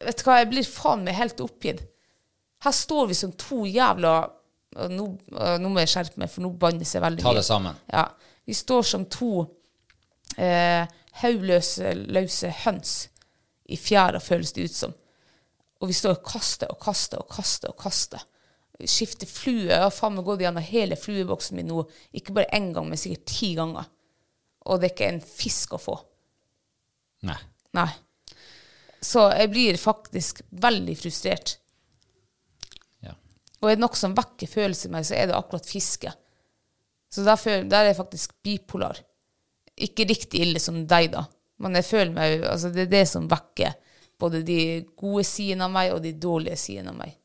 Vet du hva, jeg blir faen meg helt oppgitt. Her står vi som to jævla nå, nå må jeg skjerpe meg, for nå bannes jeg veldig Ta det sammen. Ja. Vi står som to eh, løse høns i fjæra, føles det ut som. Og vi står og kaster og kaster og kaster og kaster. Skifter flue. Jeg har faen meg gått gjennom hele flueboksen min nå, ikke bare én gang, men sikkert ti ganger. Og det er ikke en fisk å få. Nei. Nei. Så jeg blir faktisk veldig frustrert. Ja. Og er det noe som vekker følelser i meg, så er det akkurat fiske. Så der, der er jeg faktisk bipolar. Ikke riktig ille som deg, da. Men jeg føler meg, altså det er det som vekker både de gode sidene av meg og de dårlige sidene av meg.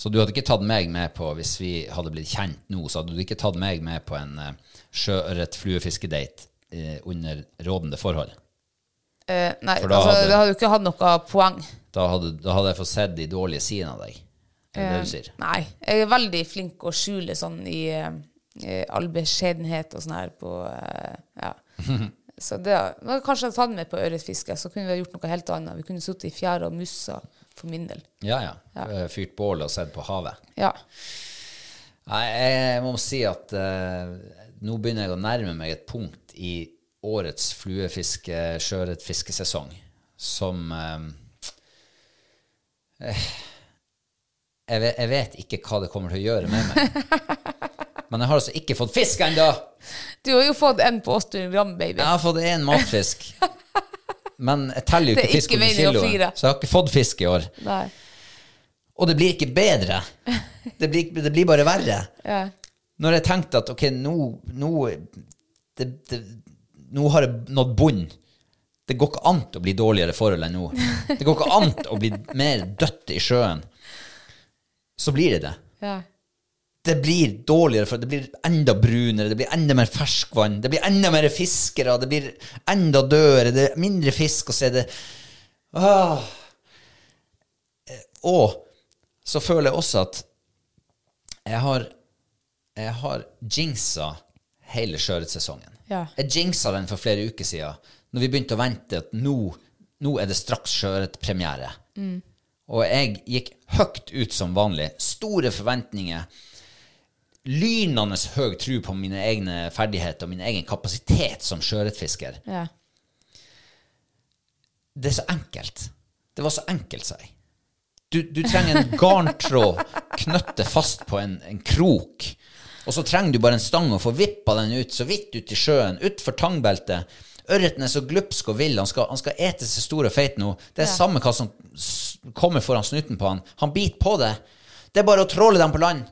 Så du hadde ikke tatt meg med på, hvis vi hadde blitt kjent nå, så hadde du ikke tatt meg med på en uh, sjøørret-fluefiskedate uh, under rådende forhold? Uh, nei, For da altså, hadde- da hadde du ikke hatt noe poeng. Da hadde, da hadde jeg fått sett de dårlige sidene av deg. Er det det du sier? Nei, jeg er veldig flink å skjule sånn i, eh, all beskjedenhet og sånn her på eh, Ja. Så det men Kanskje jeg hadde tatt med på ørretfiske, så kunne vi ha gjort noe helt annet. Vi kunne sittet i fjæra og mussa, for min del. Ja, ja. ja. Fyrt bål og sett på havet. Ja. Nei, jeg må si at uh, nå begynner jeg å nærme meg et punkt i årets fluefiske, sjøørretfiskesesong som eh, eh, jeg, vet, jeg vet ikke hva det kommer til å gjøre med meg. Men jeg har altså ikke fått fisk ennå! Du har jo fått en på 800 gram, baby. Jeg har fått én matfisk. Men jeg teller jo er ikke fisk over kiloet, så jeg har ikke fått fisk i år. Nei. Og det blir ikke bedre. Det blir, det blir bare verre. Ja. Når jeg tenkte at ok, nå, nå, det, det, nå har jeg nådd bunnen. Det går ikke an å bli dårligere forhold enn nå. Det går ikke an å bli mer dødt i sjøen. Så blir det det. Ja. Det blir dårligere, for det blir enda brunere, det blir enda mer ferskvann, det blir enda mer fiskere, det blir enda dødere, det er mindre fisk, og så er det ah. Eh, Og så føler jeg også at jeg har, jeg har jinxa hele sjøørretsesongen. Ja. Jeg jinxa den for flere uker siden, når vi begynte å vente at nå, nå er det straks sjøørretpremiere. Og jeg gikk høyt ut som vanlig. Store forventninger. Lynende høy tro på mine egne ferdigheter og min egen kapasitet som sjøørretfisker. Ja. Det er så enkelt. Det var så enkelt, sa jeg. Du, du trenger en garntråd knøtte fast på en, en krok. Og så trenger du bare en stang og få vippa den ut så vidt ut i sjøen, utfor tangbeltet. Ørreten er så glupsk og vill. Han skal, han skal ete seg stor og feit nå. Det er samme hva som kommer foran snuten på han. Han biter på det. Det er bare å tråle dem på land.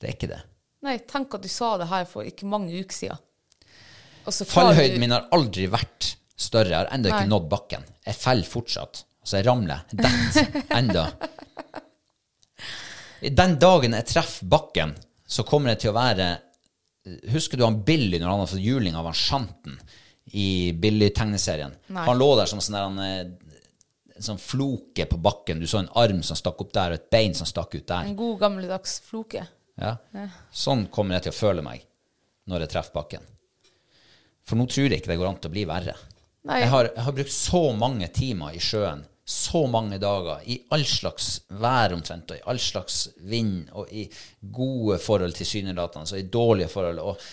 Det er ikke det. Nei, tenk at du sa det her for ikke mange uker siden. Fallhøyden du- min har aldri vært større. Jeg har ennå ikke nådd bakken. Jeg faller fortsatt. Altså, jeg ramler. Detter enda. Den dagen jeg treffer bakken, så kommer jeg til å være Husker du han Billy når han har fått juling av han Shanten i Billy-tegneserien? Han lå der som sånn der han, eh, en sånn floke på bakken. Du så en arm som stakk opp der, og et bein som stakk ut der. En god gammeldags floke. Ja. Sånn kommer jeg til å føle meg når jeg treffer bakken. For nå tror jeg ikke det går an til å bli verre. Jeg, har, jeg har brukt så mange timer i sjøen, så mange dager, i all slags vær omtrent, og i all slags vind, og i gode forhold til synelatende, og i dårlige forhold, og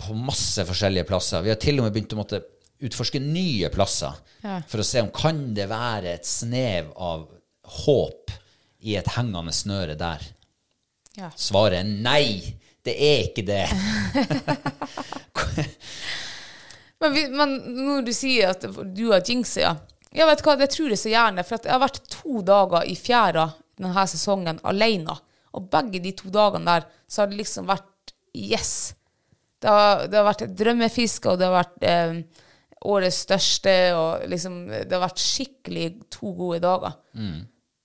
på masse forskjellige plasser. Vi har til og med begynt å måtte utforske nye plasser Ja. for å se om kan det være et snev av håp i et hengende snøre der? Ja. Svaret er nei. Det er ikke det. Men, vi, men når du sier at du har jinxa, ja. Jeg vet hva, det tror jeg så gjerne. For jeg har vært to dager i fjæra denne sesongen alene. Og begge de to dagene der, så har det liksom vært yes. Det har, det har vært drømmefiske, og det har vært eh, årets største, og liksom Det har vært skikkelig to gode dager.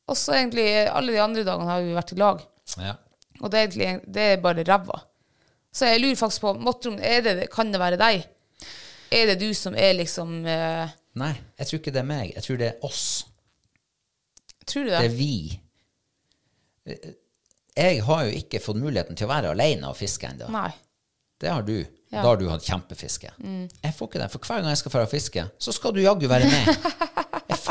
Og så egentlig alle de andre dagene har vi vært i lag. Ja. Og det er egentlig det er bare ræva. Så jeg lurer faktisk på Måttrom, er det, kan det være deg? Er det du som er liksom uh, Nei, jeg tror ikke det er meg. Jeg tror det er oss. Tror du Det det? er vi. Jeg har jo ikke fått muligheten til å være alene og fiske ennå. Det har du. Ja. Da har du hatt kjempefiske. Jeg får ikke det, for hver gang jeg skal dra og fiske, så skal du jaggu være med.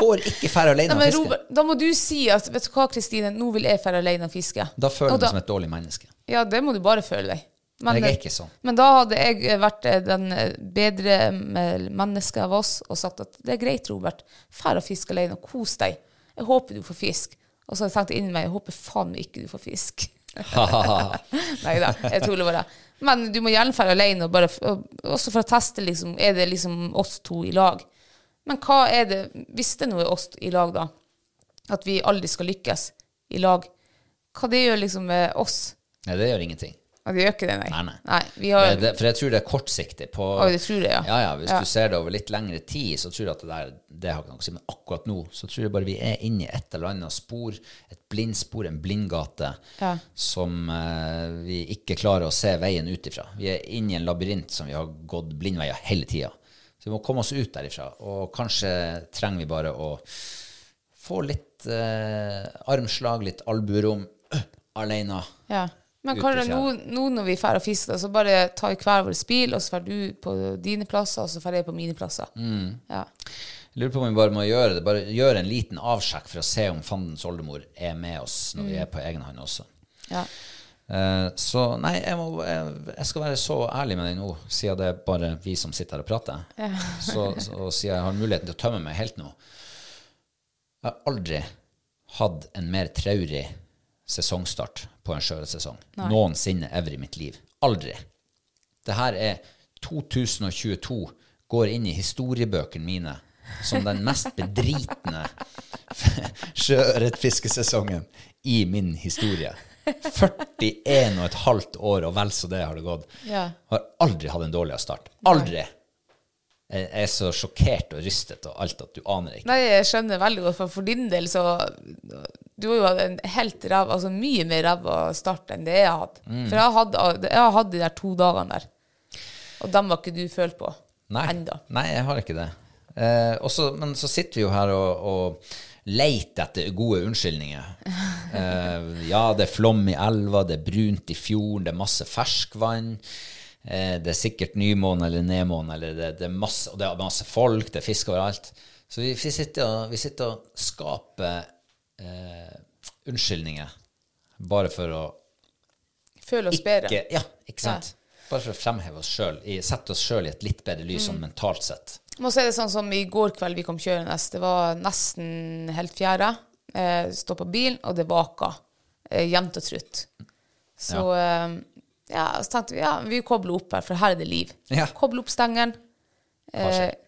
Får ikke fære alene Nei, og fiske. Robert, da må du si at Vet du hva, Kristine, nå vil jeg fære alene og fiske. Da føler du deg som et dårlig menneske. Ja, det må du bare føle deg. Men, Jeg er ikke sånn. Men da hadde jeg vært eh, den eh, bedre eh, mennesket av oss og sagt at det er greit, Robert, fær og fisk alene og kos deg. Jeg håper du får fisk. Og så hadde jeg tenkt inni meg jeg håper faen ikke du får fisk. Nei da, jeg tuller bare. Men du må gjerne dra alene, og bare, og, også for å teste, liksom, er det liksom oss to i lag. Men hva er det, hvis det nå er oss i lag, da, at vi aldri skal lykkes i lag, hva det gjør liksom med oss? Nei, det gjør ingenting. Det gjør ikke det, nei. Nei, nei. vi har, det, for jeg tror det er kortsiktig. På, Oi, det tror jeg, ja. Ja, ja, Hvis Ja. du ser det over litt lengre tid, så tror jeg at det der det har ikke noe å si. Men akkurat nå så tror jeg bare vi er inne i et eller annet spor, et blindspor, en blindgate, Ja. som eh, vi ikke klarer å se veien ut ifra. Vi er inne i en labyrint som vi har gått blindveier hele tida. Så vi må komme oss ut derifra. Og kanskje trenger vi bare å få litt eh, armslag, litt albuerom alene. ja. Men Karla, nå, nå når vi drar og fisker, så bare ta i hver vår bil, og så drar du på dine plasser, og så drar jeg på mine plasser. Mm. Ja. Jeg lurer på om vi bare må gjøre det. Bare gjøre en liten avsjekk for å se om fandens oldemor er med oss når vi er på egen hånd også. ja. Eh, så nei, jeg, må, jeg, jeg skal være så ærlig med deg nå, siden det er bare vi som sitter her og prater. så, så, og siden jeg har muligheten til å tømme meg helt nå. Jeg har aldri hatt en mer traurig sesongstart på en sjøørretsesong noensinne ever i mitt liv. Aldri. Det her er 2022 går inn i historiebøkene mine som den mest bedritne sjøørretfiskesesongen i min historie. 41 og et halvt år, og vel så det har det gått. Ja. Har aldri hatt en dårligere start. Aldri. Jeg er så sjokkert og rystet og alt at du aner ikke. Nei, jeg skjønner veldig godt, for for din del så Du har jo hatt en helt ræv, altså mye mer ræva start enn det jeg har hatt. Mm. For jeg har, hatt, jeg har hatt de der to dagene der, og dem var ikke du følt på ennå. nei jeg har ikke det. Eh, også, men så sitter vi jo her og, og leter etter gode unnskyldninger. Eh, ja, det er flom i elva, det er brunt i fjorden, det er masse ferskvann. Eh, det er sikkert nymåne eller nedmåne, eller det, det er masse, og det er masse folk, det er fisk overalt. Så vi, vi, sitter, og, vi sitter og skaper eh, unnskyldninger bare for å Føle oss ikke, bedre. ja, ikke sant? Bare for å fremheve oss sjøl, sette oss sjøl i et litt bedre lys sånn mentalt sett. Må si det sånn som i går kveld vi kom kjørende. Det var nesten helt fjæra. Eh, Stå på bilen, og det vaka. Eh, jevnt og trutt. Så eh, ja, så tenkte vi ja, vi kobler opp her, for her er det liv. Ja. Koble opp stengeren. skjer? Eh,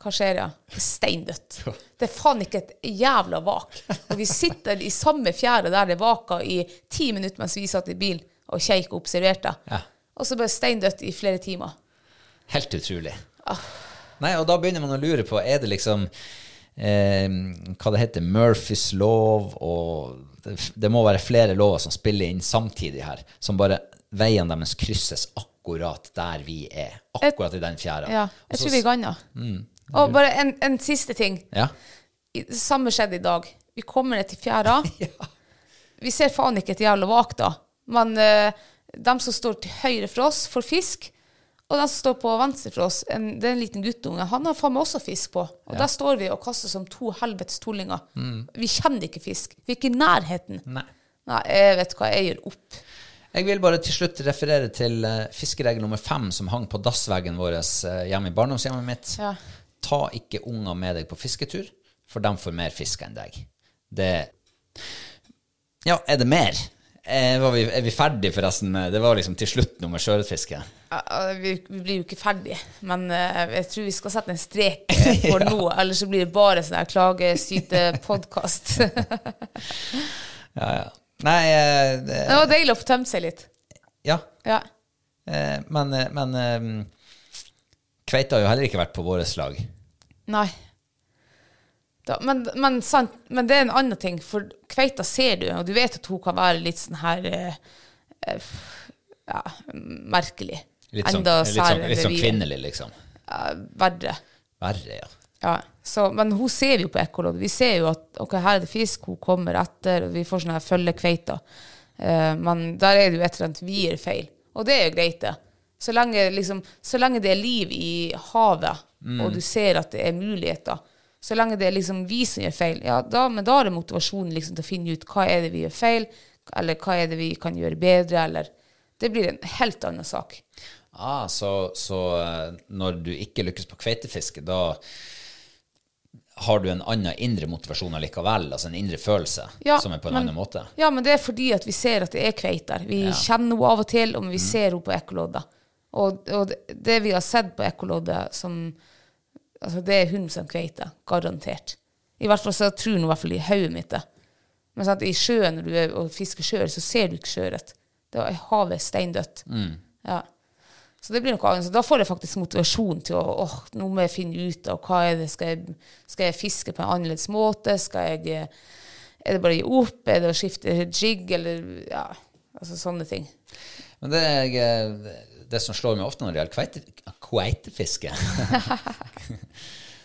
hva skjer, ja? Det er steindødt. Det er faen ikke et jævla vak. Og vi sitter i samme fjære der det vaka i ti minutter mens vi satt i bilen og kjeik og observerte. Ja. Og så bare steindødt i flere timer. Helt utrolig. Nei, og da begynner man å lure på, er det liksom eh, hva det heter, Murphys lov, og det, det må være flere lover som spiller inn samtidig her, som bare veiene deres krysses akkurat der vi er, akkurat i den fjæra. Ja, jeg Også, tror vi ganna. Mm. Og bare en, en siste ting. Ja. Samme skjedde i dag. Vi kommer ned til fjæra. Vi ser faen ikke et jævla vak da. Men uh, de som står til høyre for oss, får fisk. Og de som står på venstre for oss, en, det er en liten guttunge, han har faen meg også fisk på. Og der står vi og kaster som to helvetes tullinger. Vi kjenner ikke fisk. Vi er ikke i nærheten. Nei. Nei, jeg vet hva, jeg gjør opp. Jeg vil bare til slutt referere til uh, fiskeregel nummer fem som hang på dassveggen vår uh, hjemme i barndomshjemmet mitt. Ja. Ta ikke unger med deg på fisketur, for de får mer fisk enn deg. Det Ja, er det mer? Eh, vi, er vi ferdige forresten Det var liksom til slutt noe med sjøørretfiske. Ja, Vi, vi blir jo ikke ferdige, men eh, jeg tror vi skal sette en strek for for nå. Ellers så blir det bare sånn her klagesyte-podkast. Ja, ja. Nei, eh, det, det var deilig å få tømt seg litt. ja. Ja. Eh, men eh, men eh, kveita har jo heller ikke vært på vårt lag. Nei. Da, men, men, sant, men det er en annen ting, for kveita ser du, og du vet at hun kan være litt sånn her eh, eh, ja, merkelig. Litt sånn, litt sånn, litt sånn kvinnelig, liksom. Ja, verre. Verre, ja. Ja, så, men hun ser vi jo på ekkolodd. Vi ser jo at ok, her er det fisk, hun kommer etter, og vi får sånne her følgekveita. Uh, men der er det jo et eller annet vi gjør feil. Og det er jo greit, det. Så lenge, liksom, så lenge det er liv i havet, og du ser at det er muligheter, så lenge det er liksom vi som gjør feil, ja, da, men da er det motivasjonen liksom, til å finne ut hva er det vi gjør feil, eller hva er det vi kan gjøre bedre, eller Det blir en helt annen sak. Ah, så, så eh, når du ikke lykkes på kveitefiske, da har du en annen indre motivasjon allikevel, altså en indre følelse, Ja, som er på en men- annen måte. Ja, men det er fordi at vi ser at det er kveiter. Vi kjenner henne av og til, og vi ser henne på ekkoloddet. Og, og det- vi har sett på ekkoloddet, som altså det er 100 kveite. Garantert. I hvert fall så tror hun nå i hvert fall i hodet mitt det. Men sant, i sjøen når du er og fisker sjøørret, så ser du ikke sjøørret. Havet er steindødt. Ja. Så det blir noe annet. Så da får jeg faktisk motivasjon til å åh, nå må jeg finne ut av hva er det, skal jeg, skal jeg fiske på en annerledes måte? Skal jeg, er det bare å gi opp? Er det å skifte jig? Eller ja, altså sånne ting. Men det, er, eh, det som slår meg ofte når det gjelder kveite, kveitefiske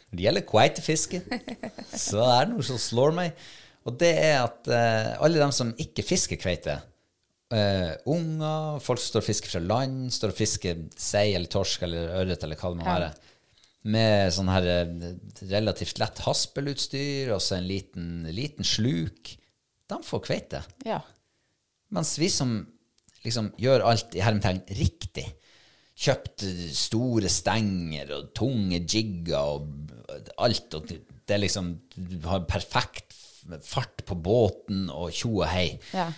Når det gjelder kveitefiske, så er det noe som slår meg. Og det er at uh, alle dem som ikke fisker kveite, uh, unger, folk som står og fisker fra land, står og fisker sei eller torsk eller ørret eller hva det må være, med sånn her eh, relativt lett haspelutstyr og så en liten, liten sluk, de får kveite. Ja. Mens vi som liksom gjør alt i hermetegn riktig, kjøpt store stenger og tunge jigger og alt, og det er liksom Du har perfekt fart på båten og tjo og hei. ja.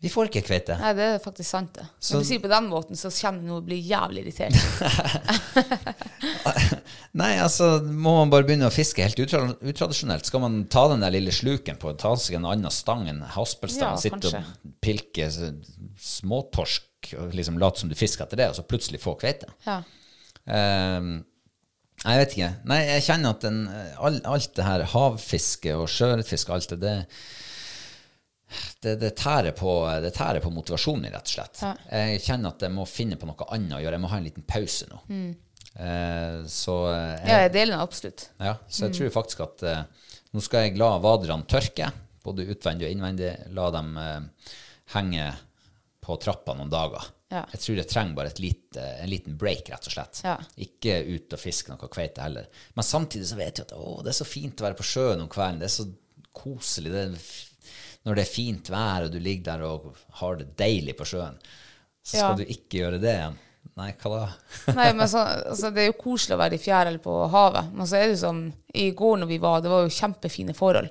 Vi får ikke kveite. Nei, det er faktisk sant, det. Så- Når du sier på den måten, så kjenner du nå å bli jævlig irritert. Nei, altså, må man bare begynne å fiske helt utradisjonelt? Skal man ta den der lille sluken på, ta seg en annen stang, en haspelstang, Ja, sitte kanskje. og pilke småtorsk og liksom late som du fisker etter det, og så plutselig få kveite? Ja. Um, jeg vet ikke. Nei, jeg kjenner at den, all, alt det her havfiske og sjøørretfiske, alt det, det det, det, tærer på, det tærer på motivasjonen min, rett og slett. Jeg kjenner at jeg må finne på noe annet å gjøre. Jeg må ha en liten pause nå. Eh, så, jeg, ja, jeg deler den absolutt. ja, så jeg tror faktisk at eh, nå skal jeg la vaderne tørke, både utvendig og innvendig. La dem eh, henge på trappa noen dager. Ja. Jeg tror jeg trenger bare et lite, en liten break, rett og slett. Ja. Ikke ut og fiske noe kveite heller. Men samtidig så vet jeg at å, det er så fint å være på sjøen om kvelden. Det er så koselig. Det er, når det er fint vær, og du ligger der og har det deilig på sjøen, så skal Ja. du ikke gjøre det igjen. Nei, hva da? Nei, men så, altså, Det er jo koselig å være i fjæra eller på havet. Men så er det jo som i går når vi var, det var jo kjempefine forhold.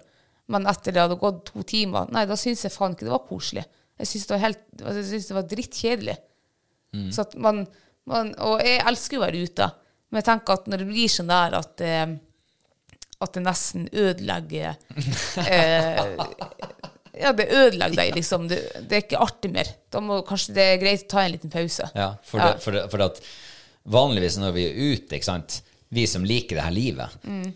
Men etter det hadde gått to timer, nei, da syns jeg faen ikke det var koselig. Jeg syns det var helt, altså, jeg synes det var drittkjedelig. Så at man, man, og jeg elsker jo å være ute, men jeg tenker at når det blir sånn der at eh, at det nesten ødelegger eh, Ja, det ødelegger deg, liksom. Det, det er ikke artig mer. Da må kanskje det er greit å ta en liten pause. Ja, for, Ja. Det, for, for at vanligvis når vi er ute, ikke sant, vi som liker det her livet, Mm.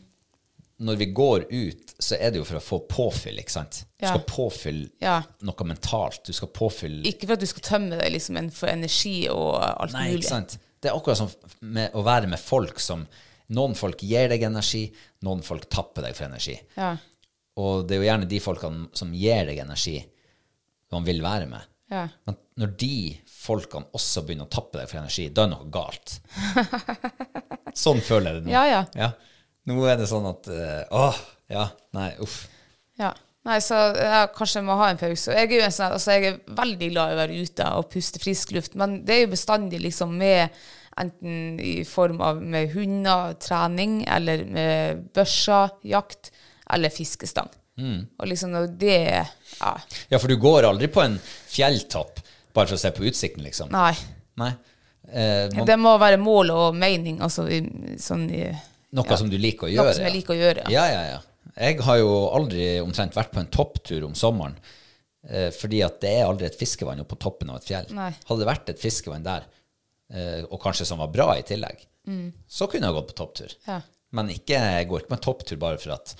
når vi går ut, så er det jo for å få påfyll, ikke sant? Du skal påfylle Ja. noe mentalt, du skal påfylle Ikke for at du skal tømme deg liksom for energi og alt Nei, mulig. ikke sant? Det er akkurat som med å være med folk som Noen folk gir deg energi, noen folk tapper deg for energi. Ja. Og det er jo gjerne de folkene som gir deg energi, man vil være med. Ja. Men når de folkene også begynner å tappe deg for energi, da er det noe galt. sånn føler jeg det nå. Ja, ja. Nå er det sånn at eh, Åh, ja, nei, uff. ja. Nei, så jeg kanskje må ha en pause. Jeg er jo sånn, altså jeg er veldig glad i å være ute og puste frisk luft, men det er jo bestandig liksom med enten i form av med hunder, trening, eller med børser, jakt, eller fiskestang. Og liksom det Ja. Ja, for du går aldri på en fjelltopp bare for å se på utsikten, liksom. Nei. Nei. Eh, man, Det må være mål og mening, altså i, sånn noe som du liker å gjøre? Noe som jeg liker å gjøre. Ja, ja, ja. Jeg har jo aldri omtrent vært på en topptur om sommeren, eh, fordi at det er aldri et fiskevann oppe på toppen av et fjell. Nei. Hadde det vært et fiskevann der, eh, og kanskje som var bra i tillegg, så kunne jeg gått på topptur. Ja. Men ikke, jeg går ikke på en topptur bare for at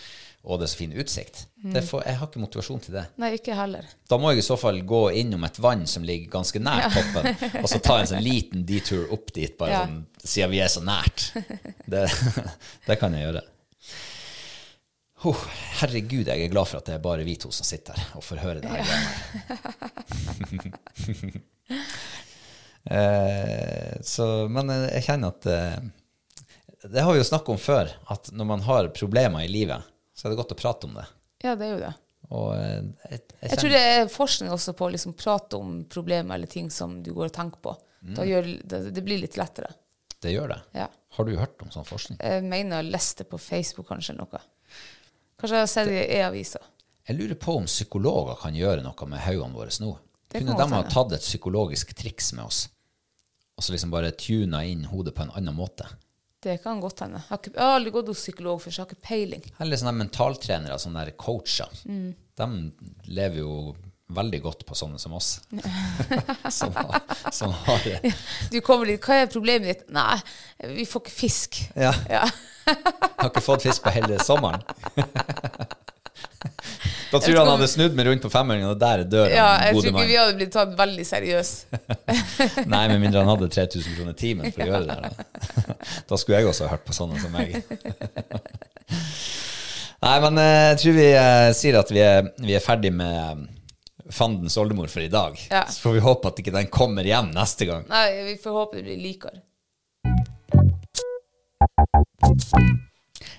å, det er så fin utsikt. Det får, jeg har ikke motivasjon til det. Nei, ikke heller. Da må jeg i så fall gå innom et vann som ligger ganske nær toppen, og så ta en sånn liten detur opp dit, bare Ja. sånn, siden vi er så nært. Det, det kan jeg gjøre. Oh, herregud, jeg er glad for at det er bare vi to som sitter her og får høre det her. eh, så, men jeg kjenner at eh, Det har vi jo snakket om før, at når man har problemer i livet, så er det godt å prate om det. Ja, det er jo det. Og eh, jeg, jeg, Jeg tror det er forskning også på å liksom prate om problemer eller ting som du går og tenker på. Mm. Gjør, det, det blir litt lettere. det gjør det. Ja. Har du hørt om sånn forskning? Jeg mener jeg leste på Facebook kanskje noe. Kanskje jeg har sett det i e-avisa. Jeg lurer på om psykologer kan gjøre noe med hodene våre nå. Det Kunne de ha tatt et psykologisk triks med oss, og så liksom bare tuna inn hodet på en annen måte? Det kan godt hende. Jeg har, ikke, jeg har aldri gått hos psykolog før, så jeg har ikke peiling. Eller sånne mentaltrenere, sånne der coacher. Mm. De lever jo veldig godt på sånne som oss. som, har, som har Du kommer litt hva er problemet ditt? Nei, vi får ikke fisk. Ja. Ja. Har ikke fått fisk på hele sommeren. da tror jeg han hadde snudd meg rundt på femmeren, og der er døra. Ja, jeg tror ikke vi hadde blitt tatt veldig seriøst. Nei, med mindre han hadde 3000 kroner timen for å gjøre det. Da, da skulle jeg også ha hørt på sånne som meg. Nei, men eh, jeg tror vi eh, sier at vi er, vi er ferdig med eh, fandens oldemor for i dag. Ja. Så får vi håpe at ikke den kommer hjem neste gang. Nei, vi får håpe det blir likere.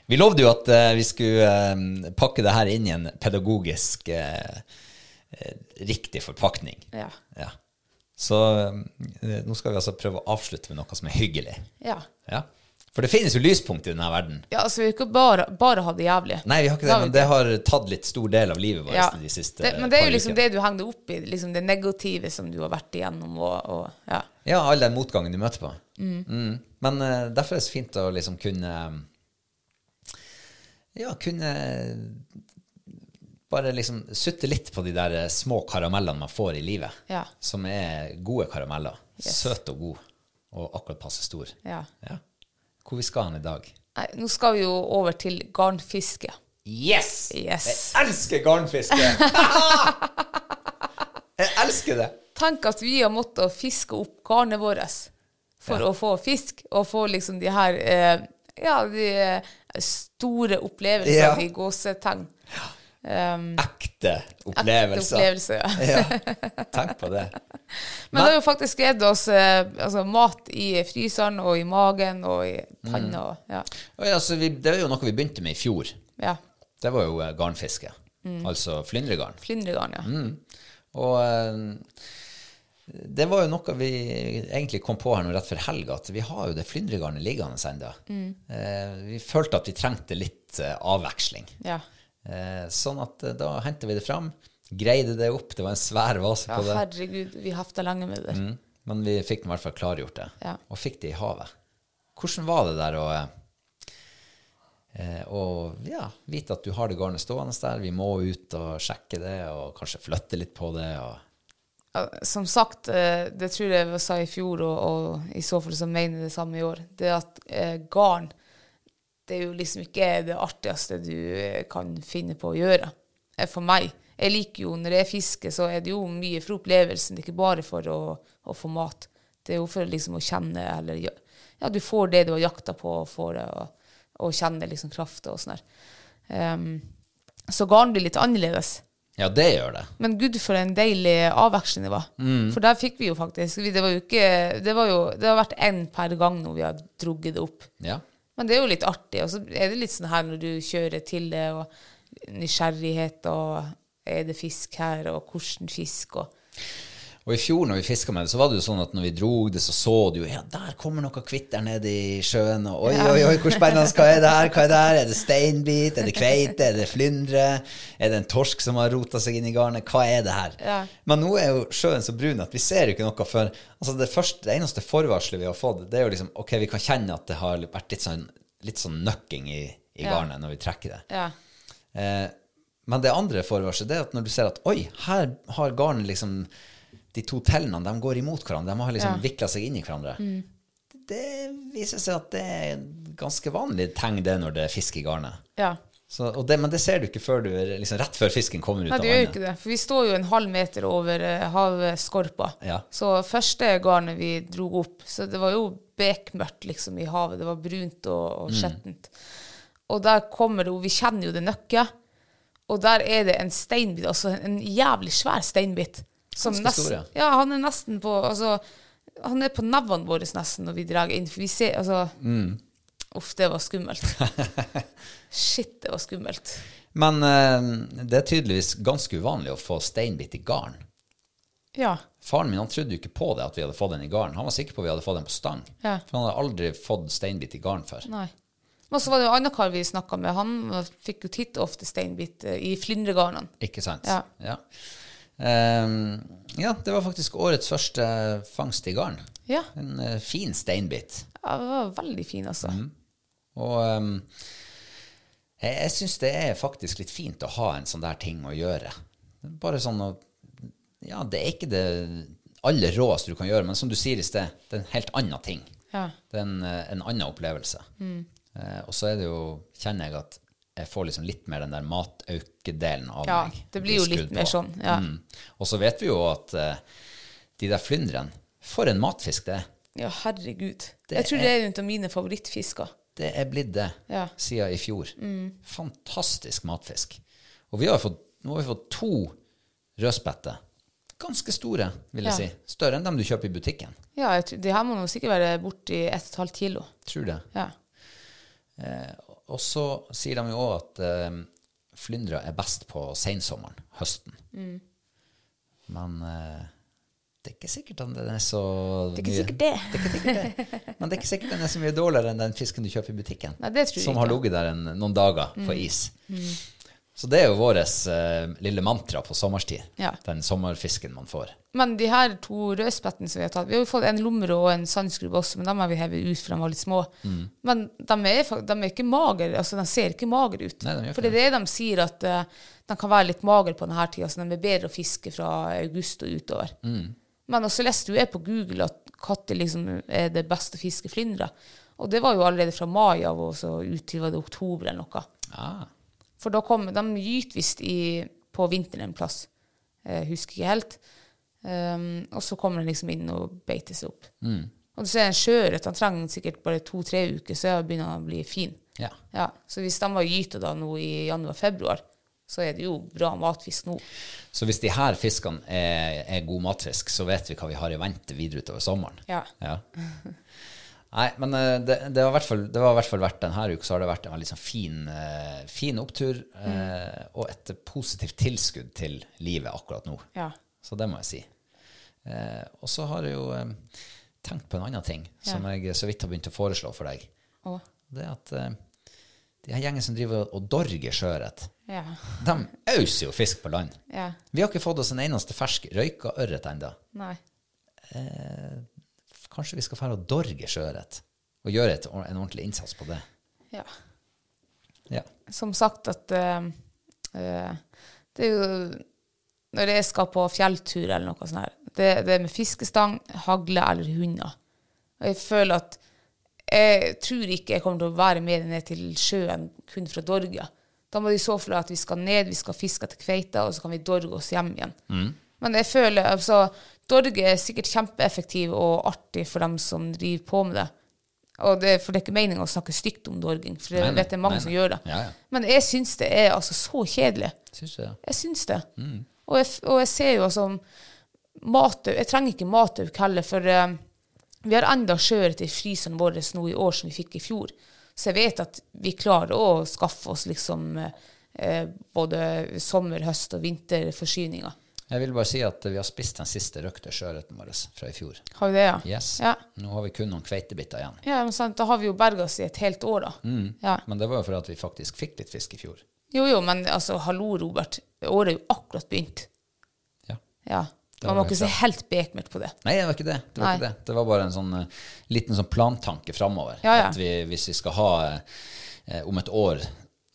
Vi lovde jo at eh, vi skulle eh, pakke det her inn i en pedagogisk eh, riktig forpakning. Ja. Ja. Så nå skal vi altså prøve å avslutte med noe som er hyggelig. Ja. Ja. For det finnes jo lyspunkt i denne verden. ja, altså vi har ikke bare, bare hatt det jævlig. Nei, vi har ikke Det men det har tatt litt stor del av livet vårt Ja. de siste det, men det er jo liksom det du henger deg opp i, liksom det negative som du har vært igjennom. Og, og, ja. Ja, all den motgangen du møter på. Mm. Men uh, derfor er det så fint å liksom kunne Ja, kunne bare liksom sutte litt på de der små karamellene man får i livet. Ja. Som er gode karameller. Yes. Søt og god. Og akkurat passe stor. Ja. Ja. Hvor vi skal hen i dag? Nei, nå skal vi jo over til garnfiske. Yes! Yes. Jeg elsker garnfiske! jeg elsker det! Tenk at vi har måttet fiske opp garnet vårt for å få fisk, og få liksom de her eh, ja, de eh, store opplevelser Ja. i gåsetegn. Um, Ekte opplevelser. opplevelser, ja. ja. Tenk på det. Men det har jo faktisk gitt oss eh, altså, mat i fryseren og i magen og i panna. Mm. Ja. Og ja, vi, det er jo noe vi begynte med i fjor. ja. Det var jo garnfiske. garnfiske. Altså flyndregarn. Flyndregarn, ja. Og eh, det var jo noe vi egentlig kom på her nå rett før helg, at vi har jo det flyndregarnet liggende ennå. Eh, vi følte at vi trengte litt eh, avveksling. ja. Eh, sånn at eh, da hentet vi det fram, greide det opp. Det var en svær vase Ja, på det. herregud, vi hafta lenge med det. Mm. Men vi fikk i hvert fall klargjort det, Ja. og fikk det i havet. Hvordan var det der å og ja, vite at du har det garnet stående der? Vi må ut og sjekke det, og kanskje flytte litt på det. Og, Som sagt, eh, det tror jeg jeg sa i fjor, og, og i så fall så mener jeg det samme i år, det at eh, garn det er jo liksom ikke det artigste du eh, kan finne på å gjøre. For meg. Jeg liker jo, når jeg fisker, så er det jo mye for opplevelsen, ikke bare for å, å få mat. Det er jo for liksom å kjenne, eller ja, du får det du har jakta på, og får det, og, og kjenne liksom krafta og sånn der. Um, så garn blir litt annerledes. Ja, det gjør det. Men gud, for en deilig avveksling det var. For der fikk vi jo faktisk Det var jo ikke Det, var jo, det har vært én per gang når vi har drugget det opp. Ja. Men det er jo litt artig. Og så er det litt sånn her når du kjører til det, og nysgjerrighet, og er det fisk her, og hvordan fisk, og Og i fjor når vi fiska med det, så var det jo sånn at når vi dro det, så så du jo Ja, der kommer noe hvitt der nede i sjøen. Og oi, oi, oi, hvor spennende. Hva er det her? Hva er det her? Er det steinbit? Er det kveite? Er det flyndre? Er det en torsk som har rota seg inn i garnet? Hva er det her? Ja. Men nå er jo sjøen så brun at vi ser jo ikke noe før Altså det, første, det eneste forvarselet vi har fått, det er jo liksom Ok, vi kan kjenne at det har vært litt sånn, litt sånn nøkking i, i Ja. garnet når vi trekker det. Ja. Eh, men det andre forvarselet det er at når du ser at oi, her har garnet liksom De to tellene de går imot hverandre. De har liksom Ja. vikla seg inn i hverandre. Det viser seg at det er ganske vanlig tegn det når det er fisk i garnet. ja. Så, det, men det ser du ikke før du liksom rett før fisken kommer ut Nei, av det gjør ikke det. For vi står jo en halv meter over eh, havskorpa. Ja. Så første garnet vi dro opp, så det var jo bekmørkt liksom i havet. Det var brunt og, Mm. og skjettent. Og der kommer det jo Vi kjenner jo det nøkket. Og der er det en steinbit, altså en jævlig svær steinbit. Som nesten, stor, ja. ja, han er nesten på Altså, han er på nevene våre nesten når vi drar inn. For vi ser Altså Mm. Uff, det var skummelt. Shit, det var skummelt. Men eh, det er tydeligvis ganske uvanlig å få steinbit i garn. Ja. Faren min han trodde jo ikke på det at vi hadde fått den i garn. Han var sikker på at vi hadde fått den på stang. Ja. For han hadde aldri fått steinbit i garn før. Nei. Og så var det jo en annen kar vi snakka med. Han fikk jo titt ofte steinbit eh, i flyndregarnene. Ikke sant? Ja. Ja. Ehm, ja, det var faktisk årets første fangst i garn. Ja. En eh, fin steinbit. ja, det var veldig fin, altså. Og um, jeg, jeg syns det er faktisk litt fint å ha en sånn der ting å gjøre. Bare sånn å Ja, det er ikke det aller råeste du kan gjøre, men som du sier i sted, det er en helt annen ting. Ja. Det er en, eh, en annen opplevelse. Eh, og så er det jo, kjenner jeg at jeg får liksom litt mer den der mataukedelen av Ja, meg. det blir jo litt mer sånn, ja. Mm. Og så vet vi jo at uh, de der flyndrene, for en matfisk det er. Ja, herregud. Det jeg tror er- det er en av mine favorittfisker. Det er blitt det Ja. siden i fjor. Fantastisk matfisk. Og vi har fått, nå har vi fått to rødspette. Ganske store, vil jeg si. Større enn dem du kjøper i butikken. Ja, jeg tror, de her må nå sikkert være borti 1,5 kilo. Tror det. Ja. Og så sier de jo òg at eh, flyndra er best på sensommeren, høsten. Mm. Men eh, det er ikke sikkert den er så Det er ikke sikkert det. det, er ikke sikkert det. Men det er ikke sikkert den er så mye dårligere enn den fisken du kjøper i butikken. Nei, som. Mm. har ligget der en, noen dager på is. Så det er jo vårt lille mantra på sommerstid. Ja. Den sommerfisken man får. Men de her to rødspettene som vi har tatt Vi har jo fått en lomre og en sandskrubbe også, men dem har vi hevet ut, for de var litt små. Mm. Men de er, de er ikke mager, Altså, de ser ikke magre ut. Nei, de for det er det de sier, at uh, de kan være litt magre på denne tida, så de er bedre å fiske fra august og utover. Mm. Men også leste du på Google at katter liksom er det beste å fiske flyndre. Og det var jo allerede fra mai av og så ut til var det oktober eller noe. Ah, For da kom, de gyter visst på vinteren en plass. Jeg husker ikke helt. Um, og så kommer den liksom inn og beiter seg opp. Og så er den sjøørret. Han trenger sikkert bare to-tre uker, så begynner han å bli fin. ja. Ja, Så hvis de var gyta da nå i januar-februar, så er det jo bra matfisk nå. Så hvis de her fiskene er, er god matfisk, så vet vi hva vi har i vente videre utover sommeren. Ja. Ja. Nei, men eh, det, det, var i hvert fall, det var i hvert fall verdt denne uka, så har det vært en veldig sånn fin, eh, fin opptur eh, og et positivt tilskudd til livet akkurat nå. Ja. Så det må jeg si. Eh, og så har jeg jo eh, tenkt på en annen ting som jeg så vidt har begynt å foreslå for deg. Og, Det at eh, de her gjengen som driver og dorger sjøørret, ja. de auser jo fisk på land. Ja. Vi har ikke fått oss en eneste fersk røyka ørret ennå. Kanskje vi skal fære og dorge sjøørret og gjøre et, en ordentlig innsats på det. Ja. Ja. som sagt at uh, det er jo Når jeg skal på fjelltur eller noe sånt her, det, det er med fiskestang, hagle eller hunder. Og jeg føler at jeg tror ikke jeg kommer til å være med ned til sjøen kun fra dorge. Da må det i så fall at vi skal ned, vi skal fiske etter kveita, og så kan vi dorge oss hjem igjen. Men jeg føler altså, Dorge er sikkert kjempeeffektiv og artig for dem som driver på med det. Og det, for det er ikke meningen å snakke stygt om dorging, for Nei, nei, vet det er mange nei, som nei. gjør det. Ja, ja. Men jeg syns det er altså så kjedelig. Syns det? Jeg syns det. Og, jeg, og jeg ser jo altså mat, Jeg trenger ikke matauk heller, for eh, vi har enda sjøørret i fryseren vår nå i år som vi fikk i fjor. Så jeg vet at vi klarer å skaffe oss liksom eh, både sommer-, høst- og vinterforsyninger. Jeg vil bare si at vi har spist den siste røkte sjøørreten vår fra i fjor. Har vi det, ja? Yes. Ja. Nå har vi kun noen kveitebitter igjen. Ja, men sant, Da har vi jo berga oss i et helt år, da. Mm. Ja. Men det var jo for at vi faktisk fikk litt fisk i fjor. Jo, jo, men altså, hallo, Robert. Året er jo akkurat begynt. Ja. Ja. Man var må ikke se helt bekmørkt på det. Nei, det var ikke det. Det var, ikke det. Det var bare en sånn uh, liten sånn plantanke framover. Ja, ja. At vi, hvis vi skal ha uh, om et år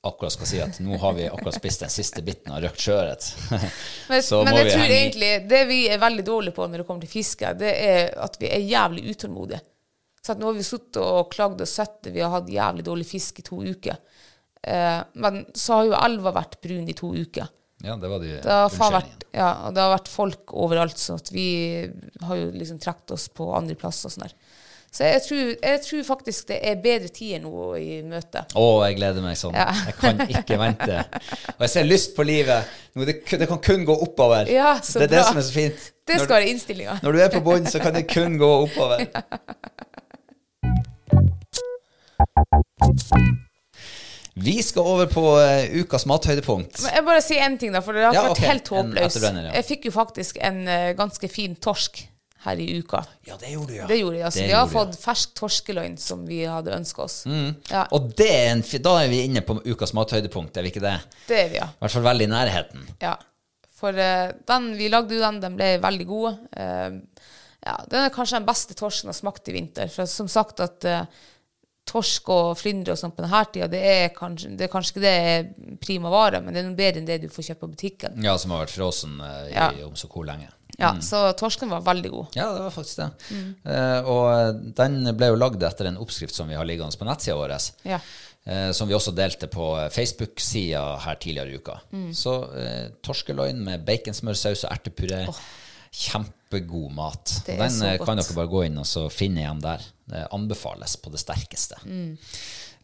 akkurat skal si at nå har vi akkurat spist den siste biten av røkt sjøørret, Men, men jeg tror egentlig det vi er veldig dårlige på når det kommer til fiske, det er at vi er jævlig utålmodige. Så nå har vi sittet og klagd og sett det, vi har hatt jævlig dårlig fisk i to uker. Eh, men så har jo elva vært brun i to uker. Ja, det var de Det har vært, ja, og det har vært folk overalt, så vi har jo liksom trukket oss på andre plasser og sånn der. Så jeg tror, jeg tror faktisk det er bedre tider nå i møtet. Å, jeg gleder meg sånn. Ja. Jeg kan ikke vente. Og jeg ser lyst på livet. Det, det kan kun gå oppover. Ja, så det er det som er så fint. Det skal være innstillinga. Når du er på bunnen, så kan det kun gå oppover. Vi skal over på uh, ukas mathøydepunkt. Men jeg bare sier én ting, da, for det har Ja, vært okay. helt håpløst. ja. Jeg fikk jo faktisk en uh, ganske fin torsk her i uka. Ja, det gjorde du, ja. Det gjorde jeg. Altså. Det vi har fått fersk torskeløgn som vi hadde ønska oss. Ja, Og det er en, da er vi inne på ukas mathøydepunkt, er vi ikke det? det er vi, ja. I hvert fall veldig i nærheten. ja. For uh, den, vi lagde jo den, den ble veldig god. Uh, ja, den er kanskje den beste torsken jeg har smakt i vinter. For som sagt at uh, torsk og flyndre og sånn på denne tida, det er, kanskje, det er kanskje ikke det er prima vare, men det er noe bedre enn det du får kjøpt på butikken. Ja, som har vært frossen i Ja. om så hvor lenge. Ja, Så torsken var veldig god. Ja, det var faktisk det. Mm. Uh, og den ble jo lagd etter en oppskrift som vi har liggende på nettsida vår. Ja. eh, som vi også delte på Facebook-sida her tidligere i uka. Mm. Så eh, torskeloin med baconsmørsaus og ertepuré. Kjempegod mat. Den kan dere bare gå inn og så finne igjen der. Det anbefales på det sterkeste. Mm.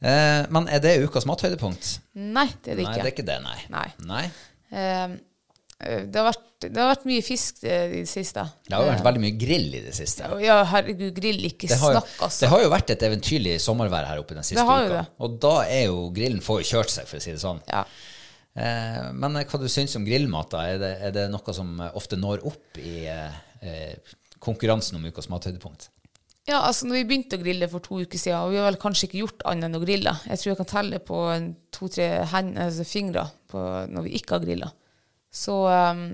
Eh, men er det ukas mathøydepunkt? Nei, det er det ikke. Nei, det er ikke det, nei. Nei. nei. Eh, det, har vært, det har vært mye fisk eh, i det siste. Det har jo vært veldig mye grill i det siste. Ja, herregud, grill, ikke Det jo, snakk, altså. det har jo vært et eventyrlig sommervær her oppe den siste uka. Og da er jo grillen får jo kjørt seg, for å si det sånn. Ja. Eh, men eh, hva du syns om grillmat, da? Er det, er det noe som eh, ofte når opp i eh, eh, konkurransen om ukas mathøydepunkt? ja, altså når vi begynte å grille for to uker siden, og vi har vel kanskje ikke gjort annet enn å grille. Jeg tror jeg kan telle på to-tre altså fingre på når vi ikke har grilla. Så um,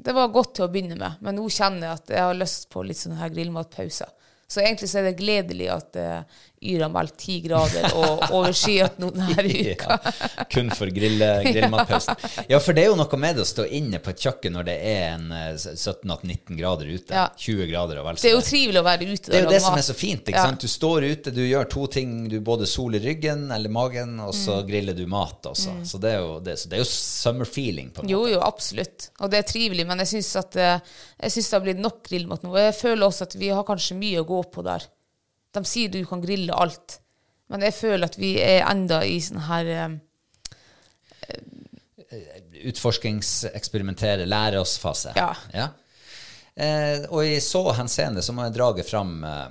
det var godt til å begynne med, men nå kjenner jeg at jeg har lyst på litt sånne her grillmatpauser. Så egentlig så er det gledelig at uh, Yr meldt ti grader og overskyet nå denne uka. Ja, kun for grill, grillmatpausen. Ja, for det er jo noe med det å stå inne på et kjøkken når det er en eh, 17-19 grader ute. Ja. 20 grader og vel så Det er jo trivelig å være ute. Det er jo det som mat. er så fint. ikke Ja. sant? Du står ute, du gjør to ting. Du både soler ryggen eller magen, og så Mm. griller du mat også. Så det jo, det, så det er jo summer feeling. på en Jo, måte. jo, absolutt. Og det er trivelig, men jeg syns eh, det har blitt nok grillmat nå. Og jeg føler også at vi har kanskje mye å gå på der. De sier du kan grille alt, men jeg føler at vi er enda i sånn her eh, Utforskings-, lære oss-fase. Ja. Eh, og i så henseende så må jeg drage fram eh,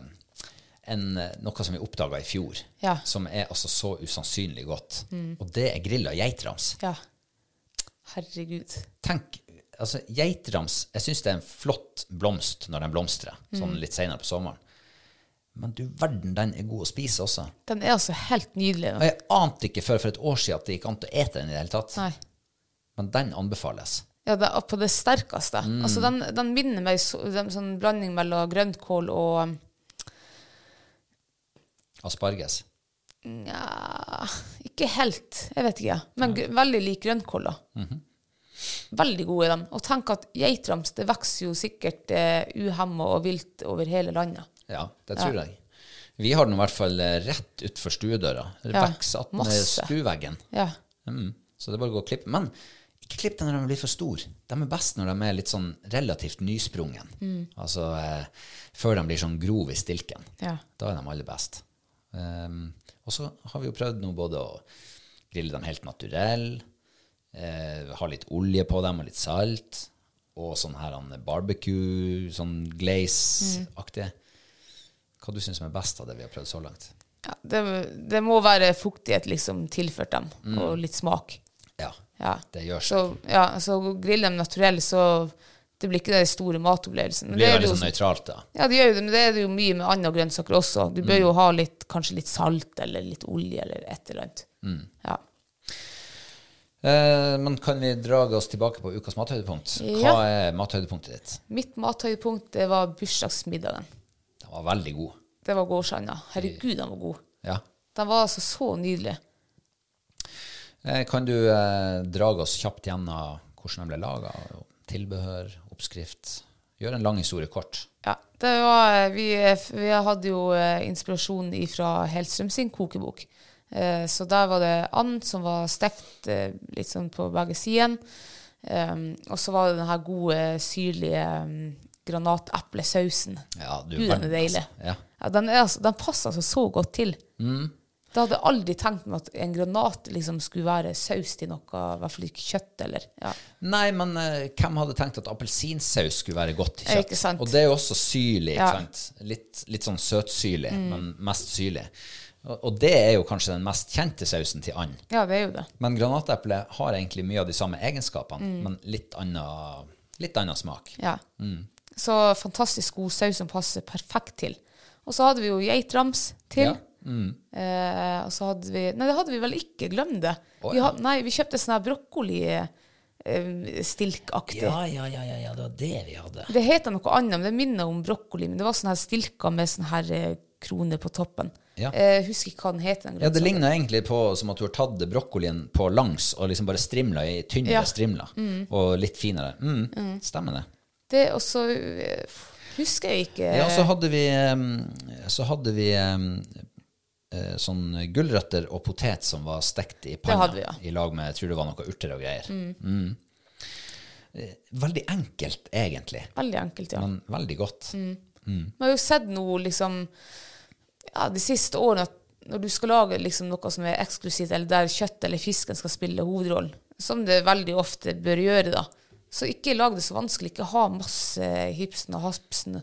en, noe som vi oppdaga i fjor, Ja. som er altså så usannsynlig godt. Og det er grilla geitrams. Ja. Herregud. Tenk, altså Geitrams Jeg syns det er en flott blomst når den blomstrer, sånn litt senere på sommeren. Men du verden, den er god å spise også. Den er altså helt nydelig. Og jeg ante ikke før for et år siden at det gikk an å ete den i det hele tatt. Nei. Men den anbefales. Ja, det på det sterkeste. Mm. Altså, den, den minner meg så, den, sånn blanding mellom grønnkål og um, Asparges. Nja ikke helt. Jeg vet ikke. Men gr- veldig lik grønnkål, da. -hmm. Veldig gode i de. Og tenk at geitrams det vokser jo sikkert eh, uhemma og vilt over hele landet. Ja, det tror jeg. Vi har den i hvert fall eh, rett utfor stuedøra. Det Ja, vokser attmed stueveggen. Ja. Mm. Så det er bare å gå og klippe. Men ikke klipp dem når de blir for store. De er best når de er litt sånn relativt nysprungen. Mm. Altså eh, før de blir sånn grov i stilken. Ja. Da er de aller best. Um, og så har vi jo prøvd nå både å grille dem helt naturell, eh, ha litt olje på dem og litt salt, og sånn her barbecue, sånn glaze-aktig. Hva du syns er best av det vi har prøvd så langt? ja det, det må være fuktighet liksom tilført dem, Mm. og litt smak. Ja, Ja. det gjør seg. Så, ja, så grill dem naturell, så Det blir ikke den store matopplevelsen. Det blir veldig jo sånn nøytralt, da. Ja, det gjør jo det, men det er det jo mye med andre grønnsaker også. Du Mm. bør jo ha litt, kanskje litt salt eller litt olje eller et eller annet. Mm. Ja. Eh, men kan vi dra oss tilbake på ukas mathøydepunkt? Hva Ja. er mathøydepunktet ditt? Mitt mathøydepunkt det var bursdagsmiddagen. Den var veldig god. Det var gårsanda. Herregud, den var god. Ja. Den var altså så nydelig. Eh, kan du eh, dra oss kjapt gjennom hvordan den ble laga? Tilbehør, oppskrift? Gjør en lang historie kort. Ja, det var, vi, vi hadde jo eh, inspirasjon fra Helstrøm sin kokebok. Eh, så der var det and som var stekt eh, litt sånn på begge sidene. Um, og så var det den her gode, syrlige um, granateplesausen. Ja, du Gud, den er deilig. Ja. Ja, den, er, altså, den passer altså så godt til. Da hadde jeg aldri tenkt meg at en granat liksom skulle være saus til noe, i hvert fall ikke kjøtt. eller, ja. Nei, men uh, hvem hadde tenkt at appelsinsaus skulle være godt til kjøtt? sant. Og det er jo også syrlig. Ja. Mm. Litt, litt sånn søtsyrlig, men mest syrlig. Og, og det er jo kanskje den mest kjente sausen til and. ja, det er jo det. Men granateple har egentlig mye av de samme egenskapene, Mm. men litt annen, litt annen smak. Ja. Mm. Så fantastisk god saus som passer perfekt til. Og så hadde vi jo geitrams til. Ja. Mm. Eh, og så hadde vi Nei, det hadde vi vel ikke. Glem det. Vi ja. had, nei, vi kjøpte sånn her brokkoli eh, stilkaktig. Ja, ja, ja, ja, det var det vi hadde. Det heter noe annet, men det minner om brokkoli. Men det var sånne her stilker med sånne her kroner krone på toppen. Ja. Eh, husker ikke hva den heter. den Ja, Det ligner egentlig på som at du har tatt brokkolien på langs og liksom bare strimla i tynnere Ja. strimler. Og litt finere. Mm, Stemmer det. Det og så eh, husker jeg ikke Ja, så hadde vi, så hadde vi eh, sånn gulrøtter og potet som var stekt i panna. vi, ja. I lag med jeg tror det var noe urter og greier. Mm. Mm. Veldig enkelt, egentlig, Veldig enkelt, ja. men veldig godt. Vi har jo sett noe liksom ja, de siste årene at når du skal lage liksom noe som er eksklusivt, eller der kjøtt eller fisken skal spille hovedrollen, som det veldig ofte bør gjøre, da, så ikke lag det så vanskelig. Ikke ha masse hipsen og hapsen.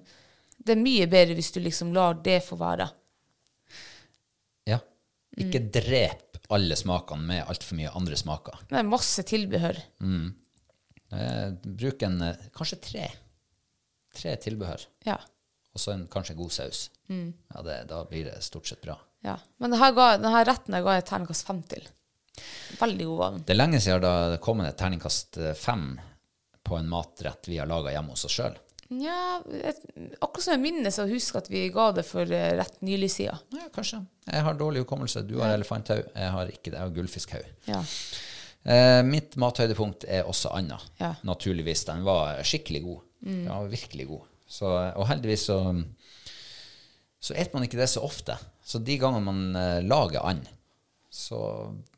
Det er mye bedre hvis du liksom lar det få være. Ja. Ikke drep alle smakene med altfor mye andre smaker. Det er masse tilbehør. Eh, bruk en eh, kanskje tre. Tre tilbehør. Ja. Og så en, kanskje god saus. Ja, det, da blir det stort sett bra. ja. Men denne, denne retten jeg ga jeg terningkast fem til. Veldig god vann. Det er lenge siden det kommet et terningkast eh, fem på en matrett vi har laga hjemme hos oss sjøl. Ja, akkurat som jeg minnes å huske at vi ga det for eh, rett nylig siden. Ja, kanskje. Jeg har dårlig hukommelse. Du har elefanthaug. Jeg har ikke det. Jeg har gullfiskhaug. Ja. Eh, mitt mathøydepunkt er også Anna. Ja. Naturligvis. Den var skikkelig god. Den var virkelig god. Så, og heldigvis så så et man ikke det så ofte. Så de gangene man eh, lager and, så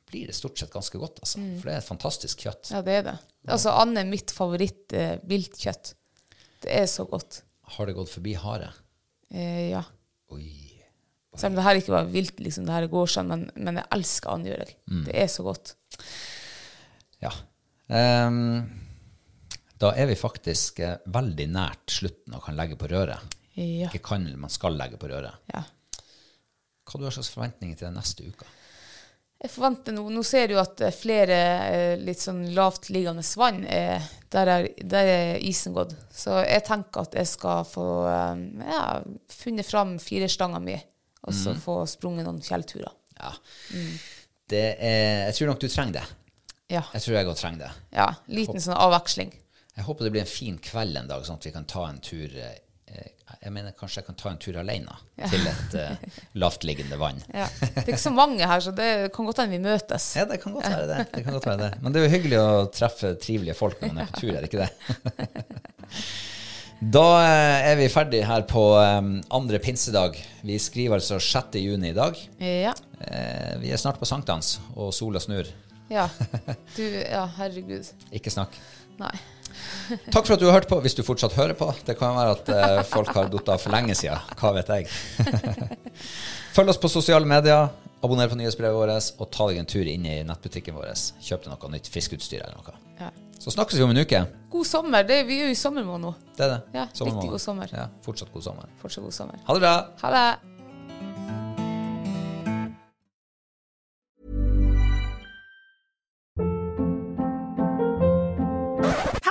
blir det stort sett ganske godt, altså. For det er et fantastisk kjøtt. Ja, det er det. Altså, and er mitt favoritt eh. Det er så godt. Har det gått forbi hare? Eh, ja. Oi. Selv om det her ikke var vilt, liksom, det her er gårdsand, men, men jeg elsker and, gjør jeg. Mm. Det er så godt. Ja. Um, da er vi faktisk eh, veldig nært slutten og kan legge på røret. Ja. Ikke kan, man skal legge på røret. ja. Hva du har slags forventninger til den neste uka? Jeg forventer nå Nå ser du at eh, flere eh, litt sånn lavtliggende vann er der, er der er isen gått. Så jeg tenker at jeg skal få eh, ja, funnet fram firestanga mi, og så mm. få sprunget noen fjellturer. Ja. Det er, jeg tror nok du trenger det. Ja. Jeg tror jeg òg trenger det. ja. Liten sånn avveksling. Jeg håper det blir en fin kveld en dag, sånn at vi kan ta en tur Jeg mener kanskje jeg kan ta en tur alene til et uh, lavtliggende vann. Ja. Det er ikke så mange her, så det kan godt hende vi møtes. Ja, det kan godt være det. det, kan godt være det. Men det er jo hyggelig å treffe trivelige folk når man er på tur, er det ikke det? Da eh, er vi ferdig her på um, andre pinsedag. Vi skriver altså 6. juni i dag. Ja. Uh, Vi er snart på sankthans, og sola snur. Ja. Du, ja, herregud. Ikke snakk. Nei. Takk for at du har hørt på, hvis du fortsatt hører på. Det kan være at eh, folk har falt av for lenge siden. Hva vet jeg. Følg oss på sosiale medier, abonner på nyhetsbrevet vårt, og ta deg en tur inn i nettbutikken vår. Kjøp deg noe nytt fiskeutstyr eller noe. Ja. Så snakkes vi om en uke. God sommer. Det, vi er jo i sommermåned nå. Det er det. Ja, Sommermåned. riktig god sommer. Ja, fortsatt god sommer. Fortsatt god sommer. Ha det bra. Ha det.